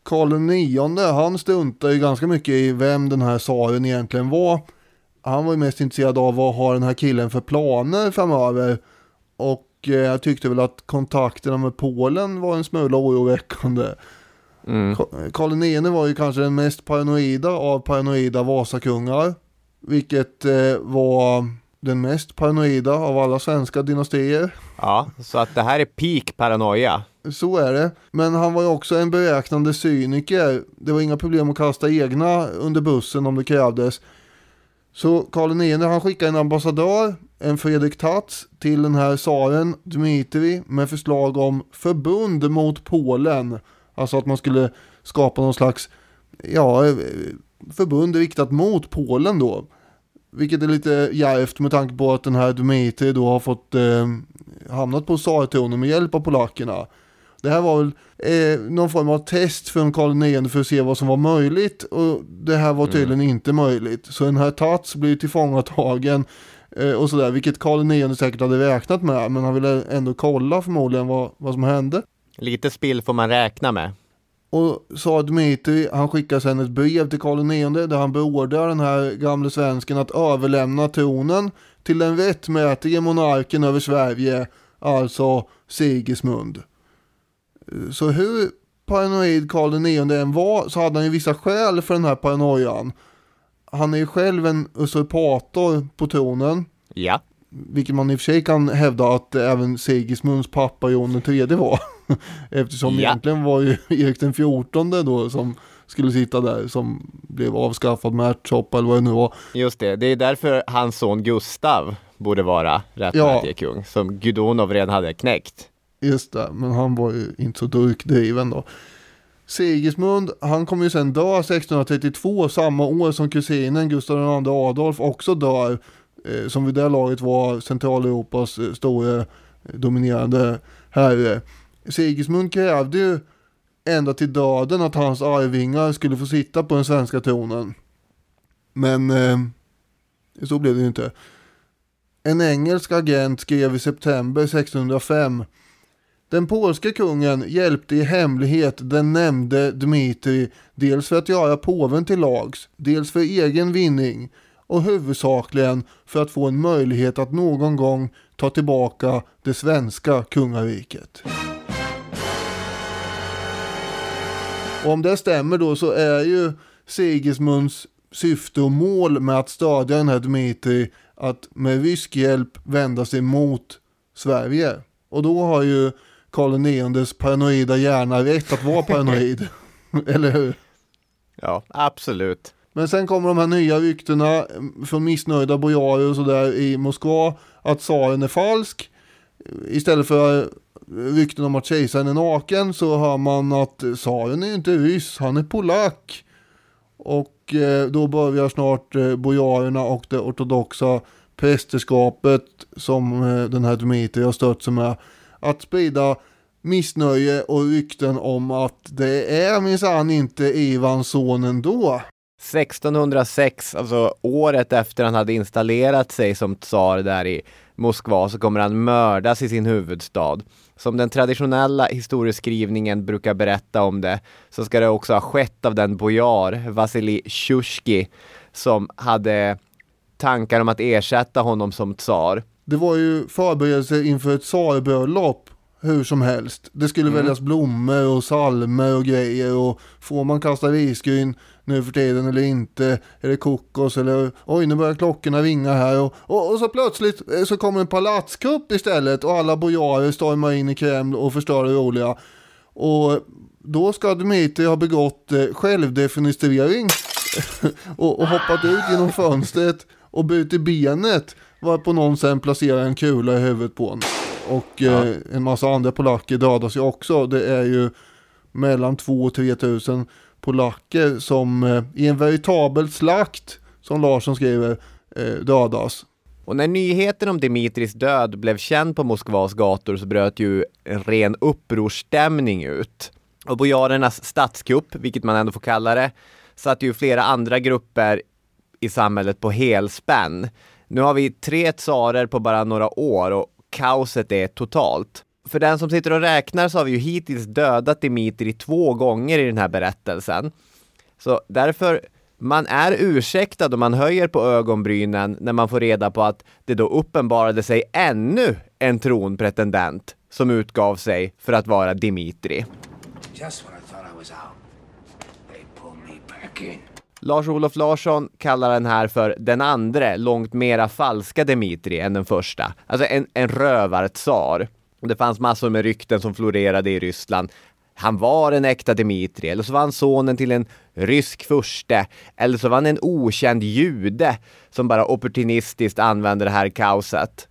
Karl IX, han struntade ju ganska mycket i vem den här tsaren egentligen var. Han var ju mest intresserad av vad har den här killen för planer framöver. Och eh, jag tyckte väl att kontakterna med Polen var en smula oroväckande. Mm. Karl IX var ju kanske den mest paranoida av paranoida Vasakungar. Vilket eh, var den mest paranoida av alla svenska dynastier. Ja, så att det här är peak paranoia. Så är det. Men han var ju också en beräknande cyniker. Det var inga problem att kasta egna under bussen om det krävdes. Så Karl IX han skickade en ambassadör, en Fredrik Tatz, till den här tsaren Dmitrij med förslag om förbund mot Polen. Alltså att man skulle skapa någon slags ja, förbund riktat mot Polen då. Vilket är lite djärvt med tanke på att den här Dmitrij då har fått eh, hamnat på tsartronen med hjälp av polackerna. Det här var väl eh, någon form av test från Karl IX för att se vad som var möjligt och det här var tydligen mm. inte möjligt. Så den här Tats blir tillfångatagen eh, och sådär, vilket Karl IX säkert hade räknat med, men han ville ändå kolla förmodligen vad, vad som hände. Lite spill får man räkna med. Och sa Dmitri, han skickar sen ett brev till Karl IX där han beordrar den här gamle svensken att överlämna tronen till den rättmätige monarken över Sverige, alltså Sigismund. Så hur paranoid Karl IX än var så hade han ju vissa skäl för den här paranoian. Han är ju själv en usurpator på tronen. Ja. Vilket man i och för sig kan hävda att även Sigismunds pappa Jon III var. Eftersom ja. egentligen var ju Erik den XIV då som skulle sitta där som blev avskaffad med ärtsoppa eller vad det nu var. Just det, det är därför hans son Gustav borde vara rättmätige ja. kung som Gudonov redan hade knäckt. Just det, men han var ju inte så durkdriven då. Sigismund, han kommer ju sen dö 1632, samma år som kusinen Gustav II Adolf också dör. Eh, som vid det laget var Centraleuropas eh, stora eh, dominerande herre. Sigismund krävde ju ända till döden att hans arvingar skulle få sitta på den svenska tronen. Men eh, så blev det ju inte. En engelsk agent skrev i september 1605 den polske kungen hjälpte i hemlighet den nämnde Dmitri dels för att göra påven till lags, dels för egen vinning och huvudsakligen för att få en möjlighet att någon gång ta tillbaka det svenska kungariket. Och om det stämmer då så är ju Sigismunds syfte och mål med att stödja den här Dmitri att med rysk hjälp vända sig mot Sverige. Och då har ju Karl IXs paranoida hjärna rätt att vara paranoid. Eller hur? Ja, absolut. Men sen kommer de här nya ryktena från missnöjda bojarer och sådär i Moskva att tsaren är falsk. Istället för rykten om att kejsaren är naken så hör man att tsaren är inte ryss, han är polack. Och eh, då börjar snart eh, bojarerna och det ortodoxa prästerskapet som eh, den här Dmitrij har stött sig med att sprida missnöje och rykten om att det är minsann inte Ivans son ändå. 1606, alltså året efter han hade installerat sig som tsar där i Moskva, så kommer han mördas i sin huvudstad. Som den traditionella historieskrivningen brukar berätta om det, så ska det också ha skett av den bojar, Vasilij Sjuski, som hade tankar om att ersätta honom som tsar. Det var ju förberedelser inför ett tsarbröllop hur som helst. Det skulle Mm. väljas blommor och salmer och grejer och får man kasta risgryn nu för tiden eller inte? Är det kokos eller oj nu börjar klockorna ringa här och, och, och så plötsligt eh, så kommer en palatskupp istället och alla bojarer stormar in i Kreml och förstör det roliga. Och då ska Dmitrij ha begått eh, självdefenestrering och, och hoppat ut genom fönstret och brutit benet varpå någon sen placerar en kula i huvudet på honom. Och eh, en massa andra polacker dödas ju också. Det är ju mellan 2 och 3 tusen polacker som eh, i en veritabel slakt, som Larsson skriver, eh, dödas. Och när nyheten om Dimitris död blev känd på Moskvas gator så bröt ju en ren upprorsstämning ut. Och bojarernas statskupp, vilket man ändå får kalla det, satte ju flera andra grupper i samhället på helspänn. Nu har vi tre tsarer på bara några år och kaoset är totalt. För den som sitter och räknar så har vi ju hittills dödat Dimitri två gånger i den här berättelsen. Så därför, man är ursäktad om man höjer på ögonbrynen när man får reda på att det då uppenbarade sig ännu en tronpretendent som utgav sig för att vara Dimitri. Lars-Olof Larsson kallar den här för den andra, långt mera falska Dimitri än den första. Alltså en, en rövartsar. Det fanns massor med rykten som florerade i Ryssland. Han var en äkta Dmitrij, eller så var han sonen till en rysk furste, eller så var han en okänd jude som bara opportunistiskt använde det här kaoset.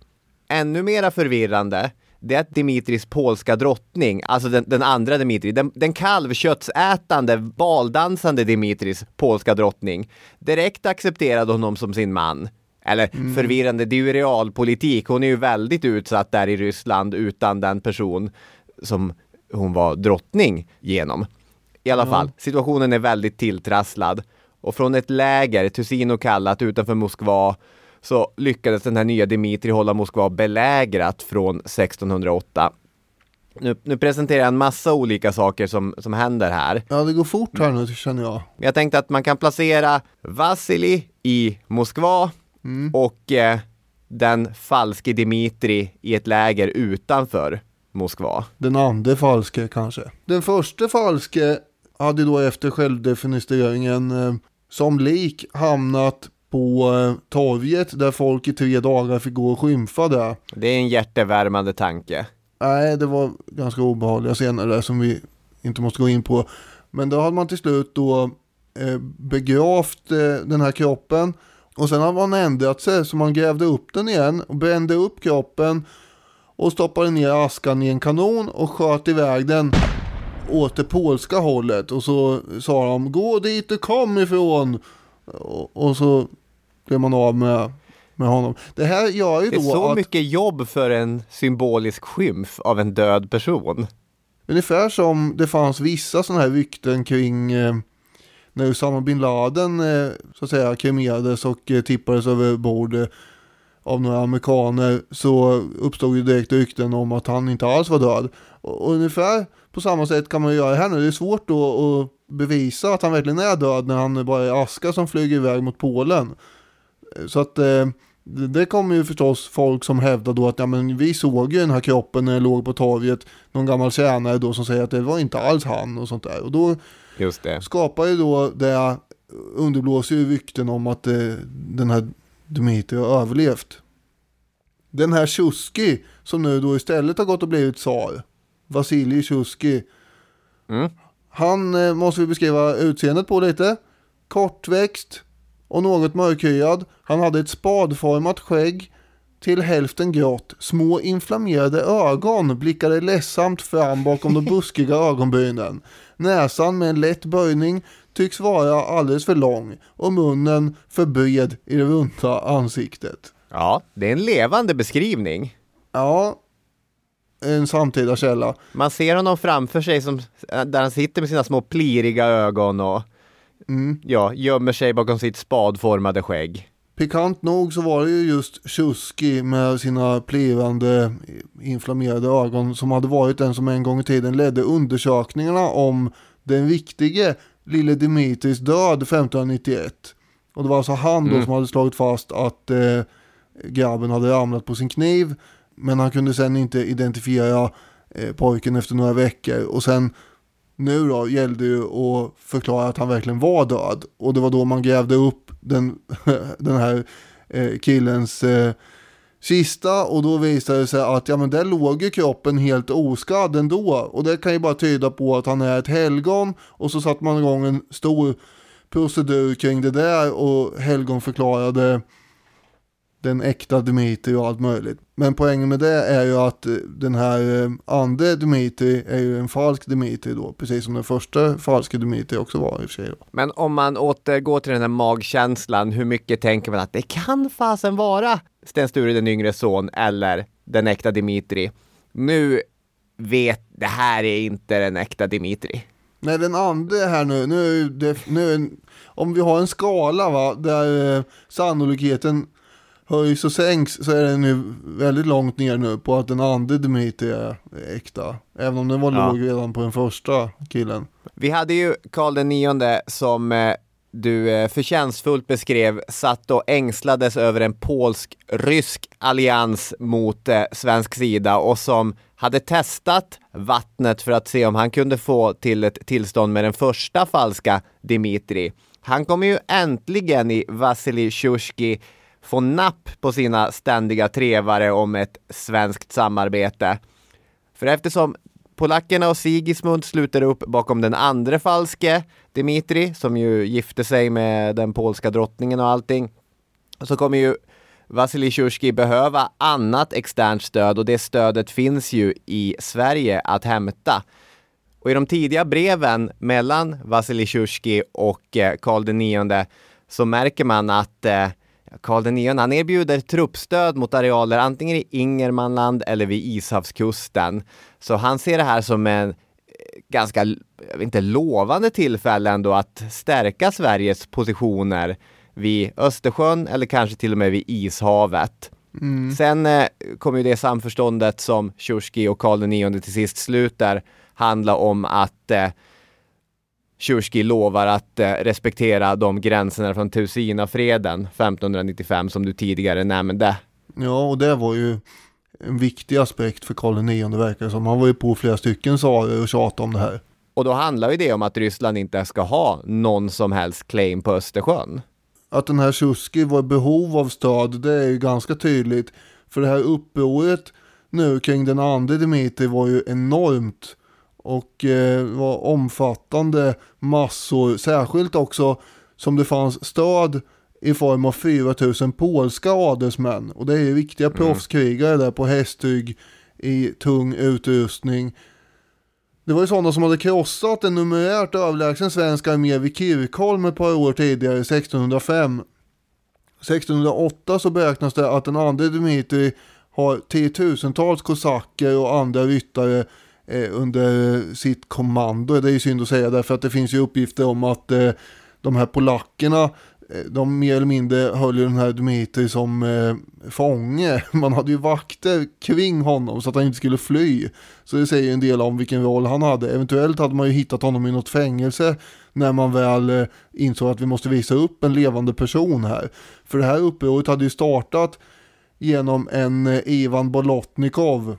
Ännu mera förvirrande, det är att Dimitris polska drottning, alltså den, den andra Dimitri, den, den kalvköttsätande, baldansande Dimitris polska drottning, direkt accepterade honom som sin man. Eller förvirrande, det är ju realpolitik. Hon är ju väldigt utsatt där i Ryssland utan den person som hon var drottning genom. I alla fall, situationen är väldigt tilltrasslad. Och från ett läger, Tusino kallat, utanför Moskva så lyckades den här nya Dimitri hålla Moskva belägrat från 1608. Nu, nu presenterar jag en massa olika saker som, som händer här. Ja, det går fort här nu känner jag. Jag tänkte att man kan placera Vasili i Moskva och eh, den falske Dimitri i ett läger utanför Moskva. Den andra falske kanske. Den första falske hade då efter självdefinieringen eh, som lik hamnat på eh, torget där folk i tre dagar fick gå och skymfa där. Det är en hjärtevärmande tanke. Nej, det var ganska obehagliga scener där som vi inte måste gå in på. Men då hade man till slut då eh, begravt eh, den här kroppen och sen hade man ändrat sig så man grävde upp den igen och brände upp kroppen och stoppade ner askan i en kanon och sköt iväg den åt det polska hållet och så sa de gå dit du kom ifrån och, och så blev man av med, med honom. Det här gör ju Det är då så att mycket jobb för en symbolisk skymf av en död person. Ungefär som det fanns vissa sådana här rykten kring eh, när Usama bin Laden eh, så att säga kremerades och eh, tippades över bord eh, av några amerikaner så uppstod ju direkt rykten om att han inte alls var död. Och, och ungefär på samma sätt kan man göra här nu. Det är svårt då att bevisa att han verkligen är död när han bara är aska som flyger iväg mot Polen. Så att eh, det det kommer ju förstås folk som hävdar då att ja, men vi såg ju den här kroppen när den låg på torget. Någon gammal tjänare då som säger att det var inte alls han och sånt där. Och då Just det. skapar ju då det underblåser ju rykten om att eh, den här Dmitrij har överlevt. Den här Tjuski som nu då istället har gått och blivit tsar. Vasilij Tjuski. Mm. Han eh, måste vi beskriva utseendet på lite. Kortväxt och något mörkhyad. Han hade ett spadformat skägg. Till hälften grått, små inflammerade ögon blickade ledsamt fram bakom de buskiga ögonbrynen. Näsan med en lätt böjning tycks vara alldeles för lång och munnen för bred i det runda ansiktet. Ja, det är en levande beskrivning. Ja, en samtida källa. Man ser honom framför sig som, där han sitter med sina små pliriga ögon och ja, gömmer sig bakom sitt spadformade skägg. Pikant nog så var det ju just Tjuski med sina plirande inflammerade ögon som hade varit den som en gång i tiden ledde undersökningarna om den viktige lille Dimitris död 1591. Och det var alltså han då som hade slagit fast att eh, grabben hade ramlat på sin kniv. Men han kunde sen inte identifiera eh, pojken efter några veckor. Och sen nu då gällde ju att förklara att han verkligen var död. Och det var då man grävde upp den, den här eh, killens eh, kista och då visade det sig att ja men där låg ju kroppen helt oskadd ändå. Och det kan ju bara tyda på att han är ett helgon och så satte man igång en stor procedur kring det där och helgon förklarade den äkta Dimitri och allt möjligt. Men poängen med det är ju att eh, den här eh, andra Dimitri är ju en falsk Dimitri då, precis som den första falska Dimitri också var i och för sig. Då. Men om man återgår till den här magkänslan, hur mycket tänker man att det kan fasen vara Sten Sture den yngre son eller den äkta Dimitri? Nu vet, det här är inte den äkta Dimitri. Nej, den andra här nu, nu, det, nu om vi har en skala va, där eh, sannolikheten höjs och sänks så är den ju väldigt långt ner nu på att den andra Dimitri är äkta. Även om den var Ja. låg redan på den första killen. Vi hade ju Karl den nionde som eh, du eh, förtjänstfullt beskrev satt och ängslades över en polsk-rysk allians mot eh, svensk sida och som hade testat vattnet för att se om han kunde få till ett tillstånd med den första falska Dimitri. Han kommer ju äntligen i Vasilij Sjusjki få napp på sina ständiga trevare om ett svenskt samarbete. För eftersom polackerna och Sigismund sluter upp bakom den andra falske, Dimitri, som ju gifte sig med den polska drottningen och allting, så kommer ju Vasilij Tjurskij behöva annat externt stöd och det stödet finns ju i Sverige att hämta. Och i de tidiga breven mellan Vasilij Tjurskij och eh, Karl IX så märker man att eh, Karl IX han erbjuder truppstöd mot arealer antingen i Ingermanland eller vid Ishavskusten. Så han ser det här som en eh, ganska, inte, lovande tillfälle ändå att stärka Sveriges positioner vid Östersjön eller kanske till och med vid Ishavet. Sen eh, kommer ju det samförståndet som Sjusjki och Karl IX till sist sluter handla om att eh, Sjusjki lovar att eh, respektera de gränserna från Tusina-freden 1595 som du tidigare nämnde. Ja, och det var ju en viktig aspekt för Karl IX verkar som. Han var ju på flera stycken sarer och tjatade om det här. Och då handlar ju det om att Ryssland inte ska ha någon som helst claim på Östersjön. Att den här Tjuski var i behov av stöd, det är ju ganska tydligt. För det här upproret nu kring den andra Dimitri var ju enormt. Och eh, var omfattande massor, särskilt också som det fanns stöd i form av 4000 polska adelsmän. Och det är ju viktiga proffskrigare där på hästrygg i tung utrustning. Det var ju sådana som hade krossat en numerärt överlägsen svensk armé vid Kirkholm ett par år tidigare, 1605. 1608 så beräknas det att den andra Dmitri har tiotusentals kosacker och andra ryttare Eh, under sitt kommando. Det är ju synd att säga därför att det finns ju uppgifter om att eh, de här polackerna eh, de mer eller mindre höll ju den här Dmitri som eh, fånge. Man hade ju vakter kring honom så att han inte skulle fly. Så det säger ju en del om vilken roll han hade. Eventuellt hade man ju hittat honom i något fängelse när man väl eh, insåg att vi måste visa upp en levande person här. För det här upproret hade ju startat genom en eh, Ivan Bolotnikov.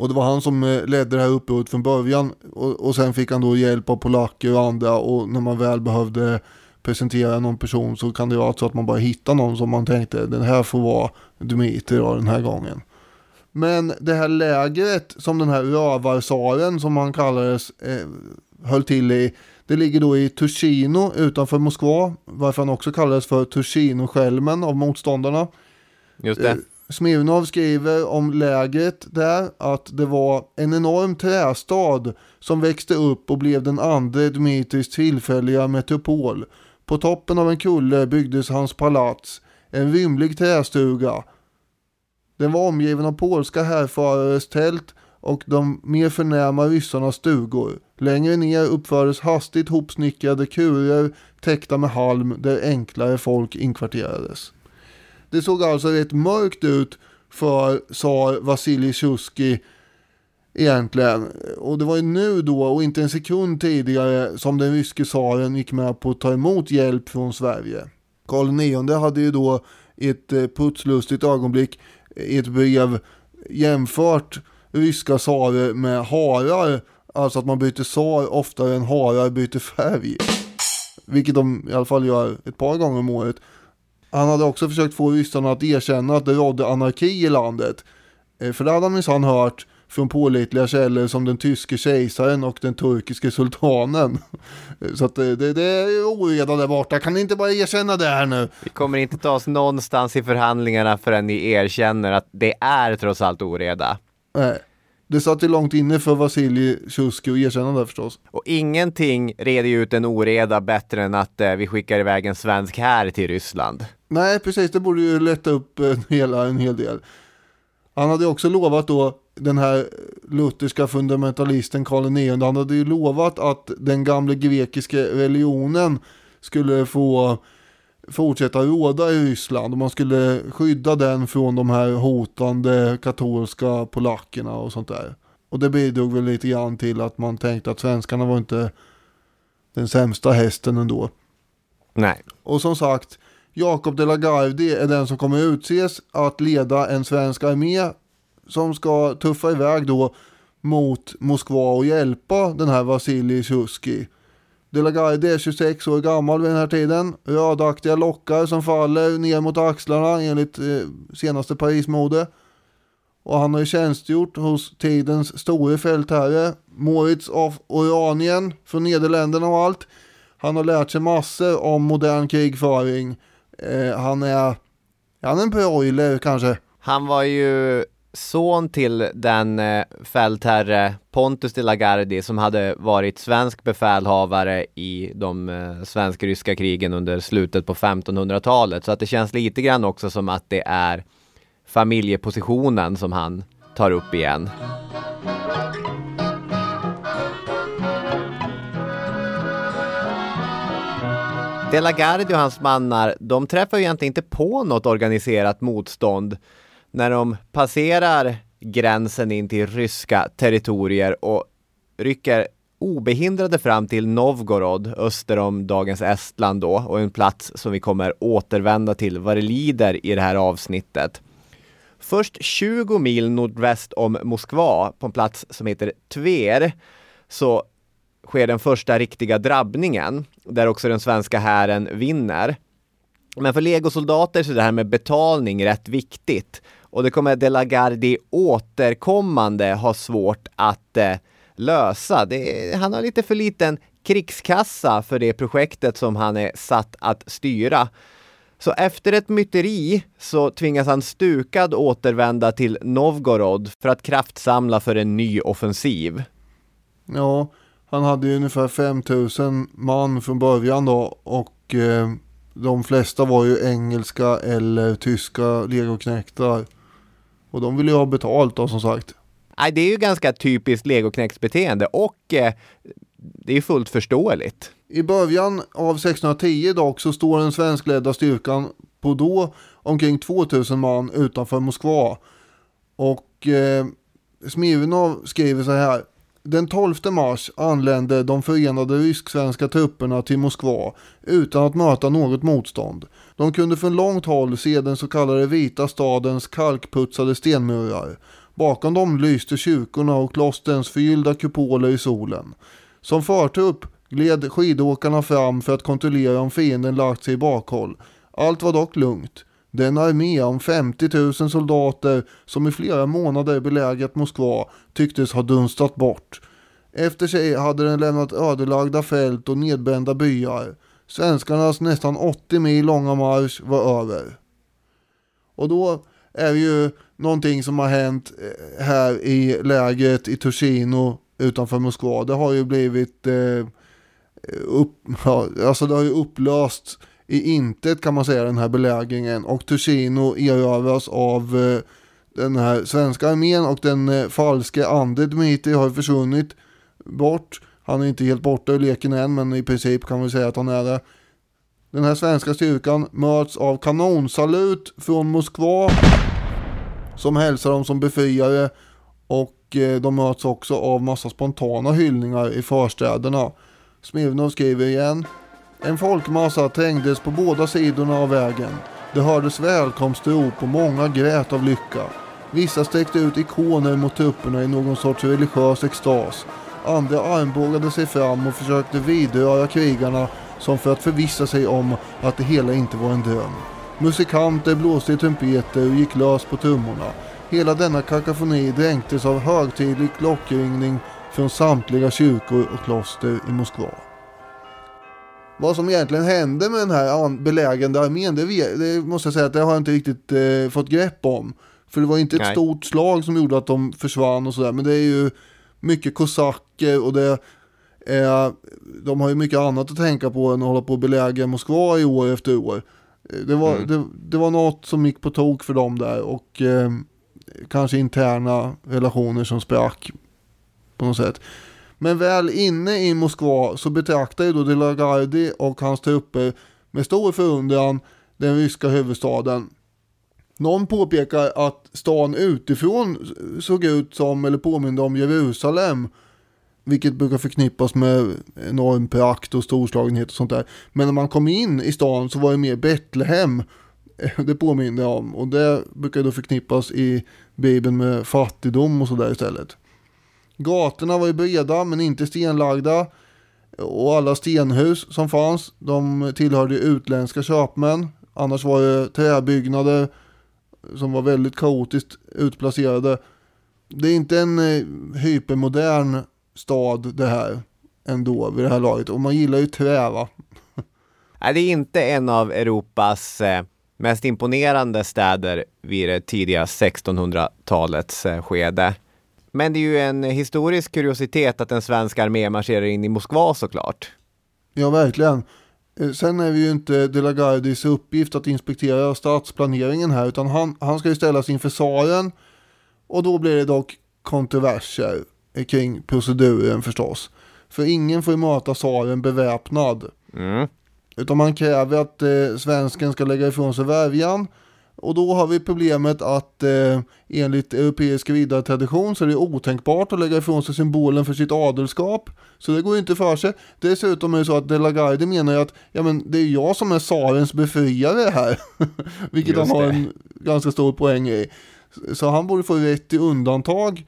Och det var han som eh, ledde det här upproret från början. Och, och sen fick han då hjälp av polacker och andra. Och när man väl behövde presentera någon person så kan det vara så att man bara hittar någon som man tänkte den här får vara Dmitri då den här gången. Men det här lägret som den här rövarsaren som han kallades eh, höll till i. Det ligger då i Tushino utanför Moskva. Varför han också kallades för Tushino-skälmen av motståndarna. Just det. Smirnov skriver om lägret där att det var en enorm trästad som växte upp och blev den andra Dmitrijs tillfälliga metropol. På toppen av en kulle byggdes hans palats, en rymlig trästuga. Den var omgiven av polska härförares tält och de mer förnäma ryssarnas stugor. Längre ner uppfördes hastigt hopsnickrade kurer täckta med halm där enklare folk inkvarterades. Det såg alltså rätt mörkt ut för tsar Vasilij Tjuski egentligen. Och det var ju nu då och inte en sekund tidigare som den ryske tsaren gick med på att ta emot hjälp från Sverige. Karl IX hade ju då i ett eh, putslustigt ögonblick i ett brev jämfört ryska tsarer med harar. Alltså att man byter tsar oftare än harar byter färg. Vilket de i alla fall gör ett par gånger om året. Han hade också försökt få ryssarna att erkänna att det rådde anarki i landet. Eh, för det hade han minsann hört från pålitliga källor som den tyske kejsaren och den turkiske sultanen. Eh, så att det, det, det är oreda där borta, kan ni inte bara erkänna det här nu? Vi kommer inte ta oss någonstans i förhandlingarna förrän ni erkänner att det är trots allt oreda. Nej. Det satt ju långt inne för Vasilij Tjuski att erkänna det förstås. Och ingenting reder ju ut en oreda bättre än att eh, vi skickar iväg en svensk här till Ryssland. Nej, precis. Det borde ju lätta upp en, hela, en hel del. Han hade också lovat då, den här lutherska fundamentalisten Karl IX, han hade ju lovat att den gamla grekiska religionen skulle få fortsätta råda i Ryssland och man skulle skydda den från de här hotande katolska polackerna och sånt där. Och det bidrog väl lite grann till att man tänkte att svenskarna var inte den sämsta hästen ändå. Nej. Och som sagt, Jakob de la Gardie är den som kommer utses att leda en svensk armé som ska tuffa iväg då mot Moskva och hjälpa den här Vasilij Suski. De la Gardie är 26 år gammal vid den här tiden. Rödaktiga lockar som faller ner mot axlarna enligt eh, senaste Parismode. Och han har ju tjänstgjort hos tidens store fältherre Moritz av Oranien från Nederländerna och allt. Han har lärt sig massor om modern krigföring. Eh, han är, han är en broiler kanske. Han var ju son till den eh, fältherre Pontus de la Gardie som hade varit svensk befälhavare i de eh, svensk-ryska krigen under slutet på 1500-talet. Så att det känns lite grann också som att det är familjepositionen som han tar upp igen. De la Gardie och hans mannar, de träffar ju egentligen inte på något organiserat motstånd när de passerar gränsen in till ryska territorier och rycker obehindrade fram till Novgorod öster om dagens Estland då och en plats som vi kommer återvända till vad det lider i det här avsnittet. Först 20 mil nordväst om Moskva på en plats som heter Tver så sker den första riktiga drabbningen där också den svenska hären vinner. Men för legosoldater så är det här med betalning rätt viktigt och det kommer De la Gardie återkommande ha svårt att eh, lösa. Det, han har lite för liten krigskassa för det projektet som han är satt att styra. Så efter ett myteri så tvingas han stukad återvända till Novgorod för att kraftsamla för en ny offensiv. Ja, han hade ju ungefär 5000 man från början då och eh, de flesta var ju engelska eller tyska legoknektar. Och de ville ju ha betalt då som sagt. Nej, det är ju ganska typiskt legoknektsbeteende och eh, det är fullt förståeligt. I början av 1610 dock så står den svenskledda styrkan på då omkring 2000 man utanför Moskva. Och eh, Smirnov skriver så här. Den 12 mars anlände de förenade rysk-svenska trupperna till Moskva utan att möta något motstånd. De kunde från långt håll se den så kallade vita stadens kalkputsade stenmurar. Bakom dem lyste kyrkorna och klostrens förgyllda kupoler i solen. Som förtrupp gled skidåkarna fram för att kontrollera om fienden lagt sig i bakhåll. Allt var dock lugnt. Den armé om 50 000 soldater som i flera månader belägrat Moskva tycktes ha dunstat bort. Efter sig hade den lämnat ödelagda fält och nedbrända byar. Svenskarnas nästan 80 mil långa marsch var över. Och då är det ju någonting som har hänt eh, här i lägret i Tursino utanför Moskva. Det har ju blivit eh, upp, ja, alltså det har ju upplöst i intet kan man säga den här belägringen och Tursino erövras av eh, den här svenska armén och den eh, falske Ande Dmitrij har försvunnit bort. Han är inte helt borta ur leken än men i princip kan vi säga att han är det. Den här svenska styrkan möts av kanonsalut från Moskva som hälsar dem som befriare och eh, de möts också av massa spontana hyllningar i förstäderna. Smirnov skriver igen. En folkmassa trängdes på båda sidorna av vägen. Det hördes välkomstrop och många grät av lycka. Vissa sträckte ut ikoner mot trupperna i någon sorts religiös extas. Andra armbågade sig fram och försökte vidröra krigarna som för att förvissa sig om att det hela inte var en dröm. Musikanter blåste i trumpeter och gick lös på trummorna. Hela denna kakafoni dränktes av högtidlig klockringning från samtliga kyrkor och kloster i Moskva. Vad som egentligen hände med den här belägrande armén, det, det, måste jag säga att det har jag inte riktigt eh, fått grepp om. För det var inte ett Nej. stort slag som gjorde att de försvann och sådär, men det är ju mycket kosacker och det är, de har ju mycket annat att tänka på än att hålla på och belägra Moskva i år efter år. Det var, mm. det, det, var något som gick på tok för dem där och eh, kanske interna relationer som sprack på något sätt. Men väl inne i Moskva så betraktar ju då Delagardi och hans trupper med stor förundran den ryska huvudstaden. Någon påpekar att stan utifrån såg ut som, eller påminde om Jerusalem. Vilket brukar förknippas med enorm prakt och storslagenhet och sånt där. Men när man kom in i stan så var det mer Betlehem. Det påminner om. Och det brukar då förknippas i Bibeln med fattigdom och sådär istället. Gatorna var ju breda men inte stenlagda. Och alla stenhus som fanns, de tillhörde utländska köpmän. Annars var det träbyggnader som var väldigt kaotiskt utplacerade. Det är inte en eh, hypermodern stad det här ändå vid det här laget. Och man gillar ju trä va. Nej, det är inte en av Europas eh, mest imponerande städer vid det tidiga 1600-talets eh, skede. Men det är ju en historisk kuriositet att en svensk armé marscherar in i Moskva såklart. Ja, verkligen. Eh, sen är det ju inte De la Gardis uppgift att inspektera stadsplaneringen här, utan han, han ska ju ställas inför tsaren. Och då blir det dock kontroverser kring proceduren förstås. För ingen får ju möta tsaren beväpnad. Mm. Utan man kräver att eh, svensken ska lägga ifrån sig värjan och då har vi problemet att eh, enligt europeisk vidaretradition så är det otänkbart att lägga ifrån sig symbolen för sitt adelskap. Så det går ju inte för sig. Dessutom är det så att De la Garde menar ju att ja, men det är jag som är tsarens befriare här. Vilket Just han har det. en ganska stor poäng i. Så han borde få rätt till undantag.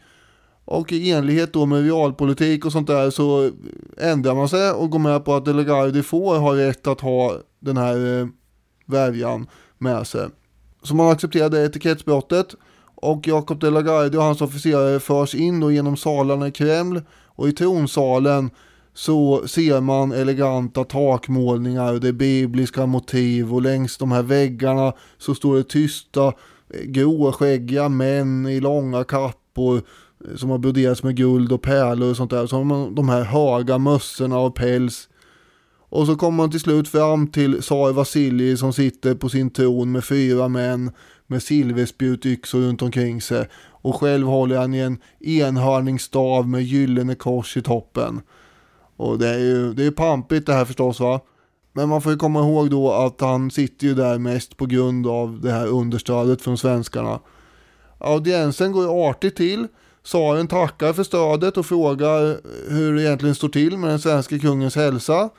Och i enlighet då med realpolitik och sånt där så ändrar man sig och går med på att De la Garde får ha rätt att ha den här eh, värjan med sig. Så man accepterade etikettsbrottet. Och Jakob de la Garde och hans officerare förs in då genom salarna i Kreml. Och i tronsalen så ser man eleganta takmålningar och det är bibliska motiv. Och längs de här väggarna så står det tysta eh, gråskäggiga män i långa kappor eh, som har broderats med guld och pärlor och sånt där. Så har man de här höga mössorna och päls och så kommer man till slut fram till tsar Vasilij som sitter på sin tron med fyra män med silverspjutyxor runt omkring sig. Och själv håller han i en enhörningsstav med gyllene kors i toppen. Och det är ju det är pampigt det här förstås va. Men man får ju komma ihåg då att han sitter ju där mest på grund av det här understödet från svenskarna. Audiensen går ju artigt till. Tsaren tackar för stödet och frågar hur det egentligen står till med den svenska kungens hälsa.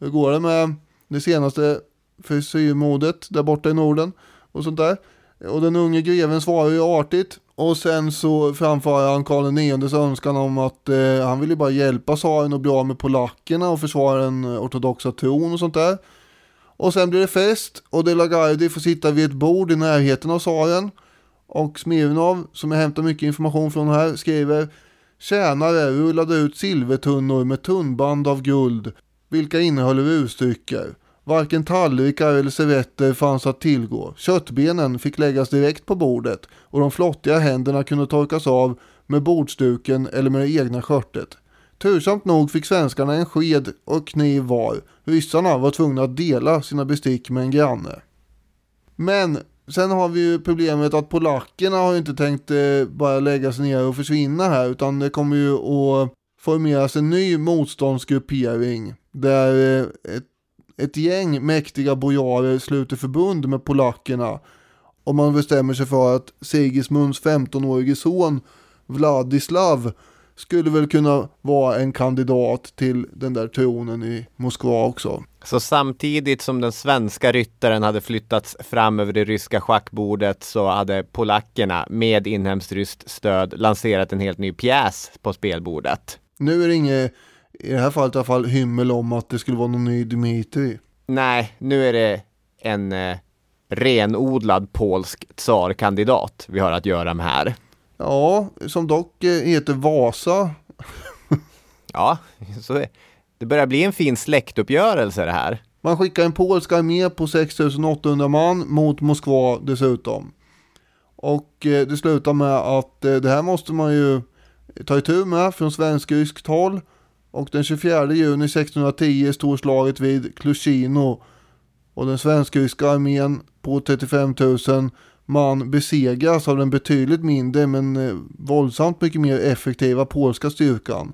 Hur går det med det senaste frisyrmodet där borta i Norden och sånt där. Och den unge greven svarar ju artigt. Och sen så framför han Karl IXs önskan om att eh, han vill ju bara hjälpa tsaren och bli av med polackerna och försvara den ortodoxa tron och sånt där. Och sen blir det fest och De la Gardie får sitta vid ett bord i närheten av tsaren. Och Smirnov, som jag hämtar mycket information från här, skriver Tjänare rullade ut silvertunnor med tunnband av guld vilka innehöll rusdrycker. Varken tallrikar eller servetter fanns att tillgå. Köttbenen fick läggas direkt på bordet och de flottiga händerna kunde torkas av med bordsduken eller med det egna skörtet. Tursamt nog fick svenskarna en sked och kniv var. Ryssarna var tvungna att dela sina bestick med en granne. Men sen har vi ju problemet att polackerna har ju inte tänkt eh, bara lägga sig ner och försvinna här utan det kommer ju att formeras en ny motståndsgruppering där eh, ett, ett gäng mäktiga bojarer sluter förbund med polackerna och man bestämmer sig för att Sigismunds 15-årige son Vladislav skulle väl kunna vara en kandidat till den där tronen i Moskva också. Så samtidigt som den svenska ryttaren hade flyttats fram över det ryska schackbordet så hade polackerna med inhemskt ryskt stöd lanserat en helt ny pjäs på spelbordet. Nu är det inget, i det här fallet i alla fall, hymmel om att det skulle vara någon ny Dmitrij. Nej, nu är det en eh, renodlad polsk tsarkandidat vi har att göra med här. Ja, som dock eh, heter Vasa. Ja, så det börjar bli en fin släktuppgörelse det här. Man skickar en polsk armé på 6800 man mot Moskva dessutom. Och eh, det slutar med att eh, det här måste man ju ta itu med från svensk-ryskt håll. Och den 24 juni 1610 står slaget vid Klushino. Och den svensk-ryska armén på 35 000 man besegras av den betydligt mindre men eh, våldsamt mycket mer effektiva polska styrkan.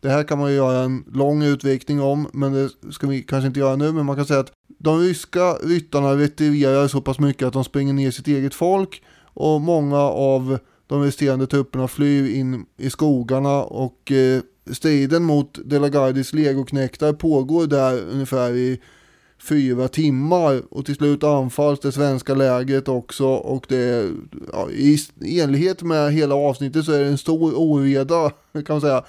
Det här kan man ju göra en lång utvikning om men det ska vi kanske inte göra nu men man kan säga att de ryska ryttarna retirerar så pass mycket att de springer ner sitt eget folk och många av de resterande trupperna flyr in i skogarna och eh, striden mot Delagardis legoknektar pågår där ungefär i fyra timmar och till slut anfalls det svenska lägret också och det är ja, i, enlighet med hela avsnittet så är det en stor oreda kan man säga.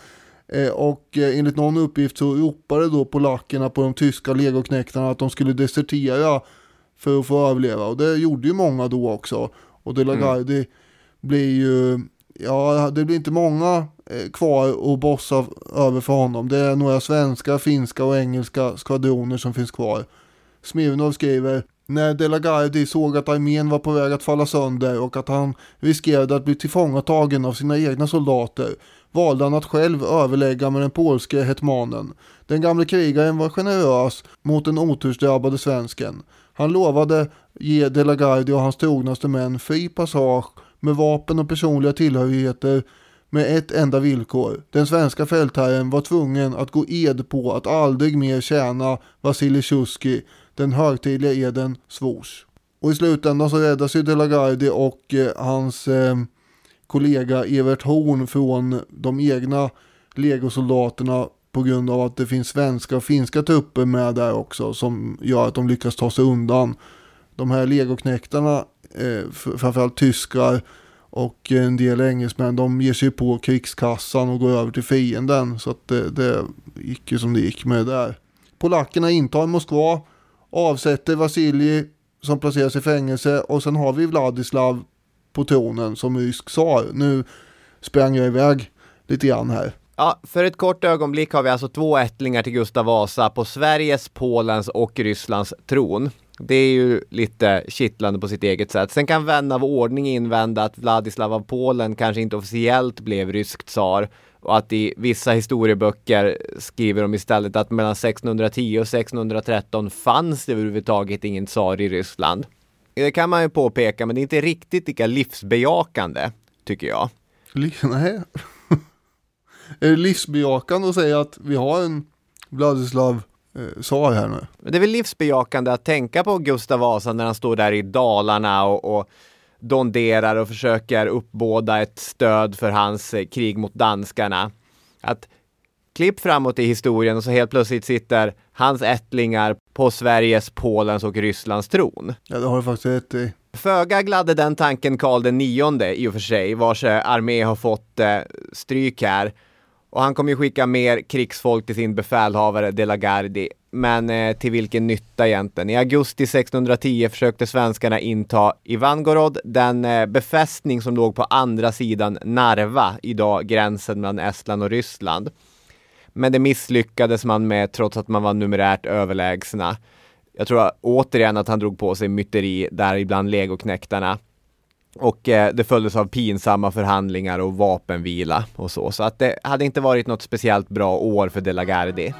Eh, och eh, enligt någon uppgift så ropade då polackerna på de tyska legoknektarna att de skulle desertera för att få överleva och det gjorde ju många då också. Och De La Gardie mm. blir ju, ja det blir inte många Eh, kvar och bossa över för honom. Det är några svenska, finska och engelska skvadroner som finns kvar. Smirnov skriver när Delagardi såg att armén var på väg att falla sönder och att han riskerade att bli tillfångatagen av sina egna soldater valde han att själv överlägga med den polske hetmanen. Den gamle krigaren var generös mot den otursdrabbade svensken. Han lovade ge Delagardi och hans trognaste män fri passage med vapen och personliga tillhörigheter med ett enda villkor. Den svenska fältherren var tvungen att gå ed på att aldrig mer tjäna Vasilij Tjuskij. den högtidliga eden svors. Och i slutändan så räddas ju De La Gardie och eh, hans eh, kollega Evert Horn från de egna legosoldaterna på grund av att det finns svenska och finska trupper med där också som gör att de lyckas ta sig undan. De här legoknektarna, eh, framförallt tyskar och en del engelsmän, de ger sig på krigskassan och går över till fienden. Så att det, det gick ju som det gick med det där. Polackerna intar Moskva avsätter Vasilij som placeras i fängelse och sen har vi Vladislav på tronen som rysk tsar. Nu sprang jag iväg lite grann här. Ja, för ett kort ögonblick har vi alltså två ättlingar till Gustav Vasa på Sveriges, Polens och Rysslands tron. Det är ju lite kittlande på sitt eget sätt. Sen kan vän av ordning invända att Vladislav av Polen kanske inte officiellt blev rysk tsar och att i vissa historieböcker skriver de istället att mellan 1610 och 1613 fanns det överhuvudtaget ingen tsar i Ryssland. Det kan man ju påpeka, men det är inte riktigt lika livsbejakande, tycker jag. Nej. är det livsbejakande att säga att vi har en Vladislav eh, tsar här nu? Det är väl livsbejakande att tänka på Gustav Vasa när han står där i Dalarna och, och donderar och försöker uppbåda ett stöd för hans eh, krig mot danskarna. Att klipp framåt i historien och så helt plötsligt sitter hans ättlingar på Sveriges, Polens och Rysslands tron. Ja, det har du faktiskt rätt i. Föga gladde den tanken Karl nionde i och för sig, vars eh, armé har fått eh, stryk här. Och han kommer ju skicka mer krigsfolk till sin befälhavare De la Gardie. Men eh, till vilken nytta egentligen? I augusti 1610 försökte svenskarna inta Ivangorod, den eh, befästning som låg på andra sidan Narva, idag gränsen mellan Estland och Ryssland. Men det misslyckades man med trots att man var numerärt överlägsna. Jag tror återigen att han drog på sig myteri, där ibland legoknäktarna. Och eh, det följdes av pinsamma förhandlingar och vapenvila och så. Så att det hade inte varit något speciellt bra år för De la Gardie.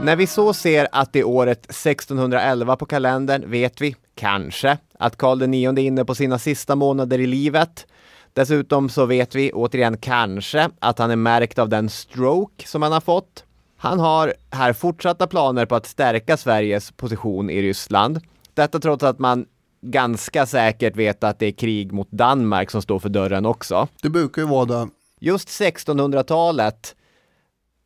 När vi så ser att det är året 1611 på kalendern vet vi, kanske, att Karl IX är inne på sina sista månader i livet. Dessutom så vet vi, återigen kanske, att han är märkt av den stroke som han har fått. Han har här fortsatta planer på att stärka Sveriges position i Ryssland. Detta trots att man ganska säkert vet att det är krig mot Danmark som står för dörren också. Det brukar ju vara det. Just 1600-talet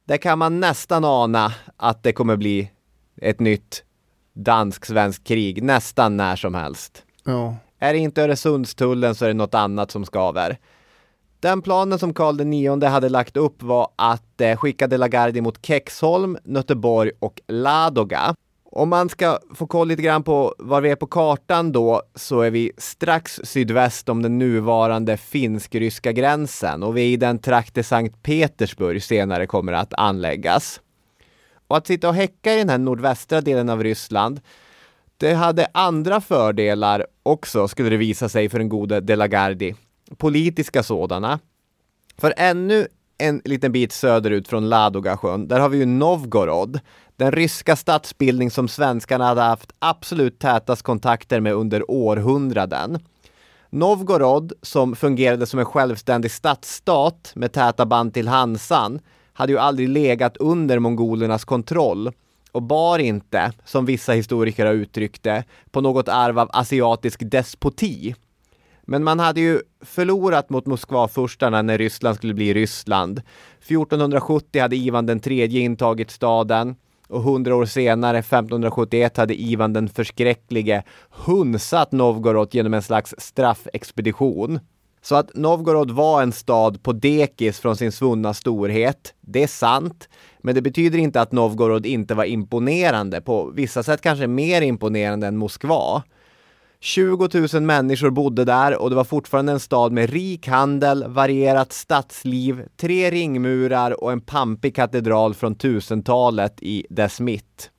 där kan man nästan ana att det kommer bli ett nytt dansk-svenskt krig nästan när som helst. Ja. Är det inte Öresundstullen så är det något annat som skaver. Den planen som Karl IX hade lagt upp var att eh, skicka De la Gardie mot Kexholm, Nöteborg och Ladoga. Om man ska få koll lite grann på var vi är på kartan då så är vi strax sydväst om den nuvarande finsk-ryska gränsen och vi är i den trakt där Sankt Petersburg senare kommer att anläggas. Och att sitta och häcka i den här nordvästra delen av Ryssland det hade andra fördelar också, skulle det visa sig för den gode De la Gardie. Politiska sådana. För ännu en liten bit söderut från Ladogasjön, där har vi ju Novgorod, den ryska statsbildning som svenskarna hade haft absolut tätast kontakter med under århundraden. Novgorod, som fungerade som en självständig stadsstat med täta band till Hansan, hade ju aldrig legat under mongolernas kontroll och bar inte, som vissa historiker har uttryckt det, på något arv av asiatisk despoti. Men man hade ju förlorat mot Moskvafurstarna när Ryssland skulle bli Ryssland. 1470 hade Ivan den tredje intagit staden och hundra år senare, 1571, hade Ivan den förskräcklige hunsat Novgorod genom en slags straffexpedition. Så att Novgorod var en stad på dekis från sin svunna storhet, det är sant. Men det betyder inte att Novgorod inte var imponerande, på vissa sätt kanske mer imponerande än Moskva. 20 000 människor bodde där och det var fortfarande en stad med rik handel, varierat stadsliv, tre ringmurar och en pampig katedral från 1000-talet i dess mitt.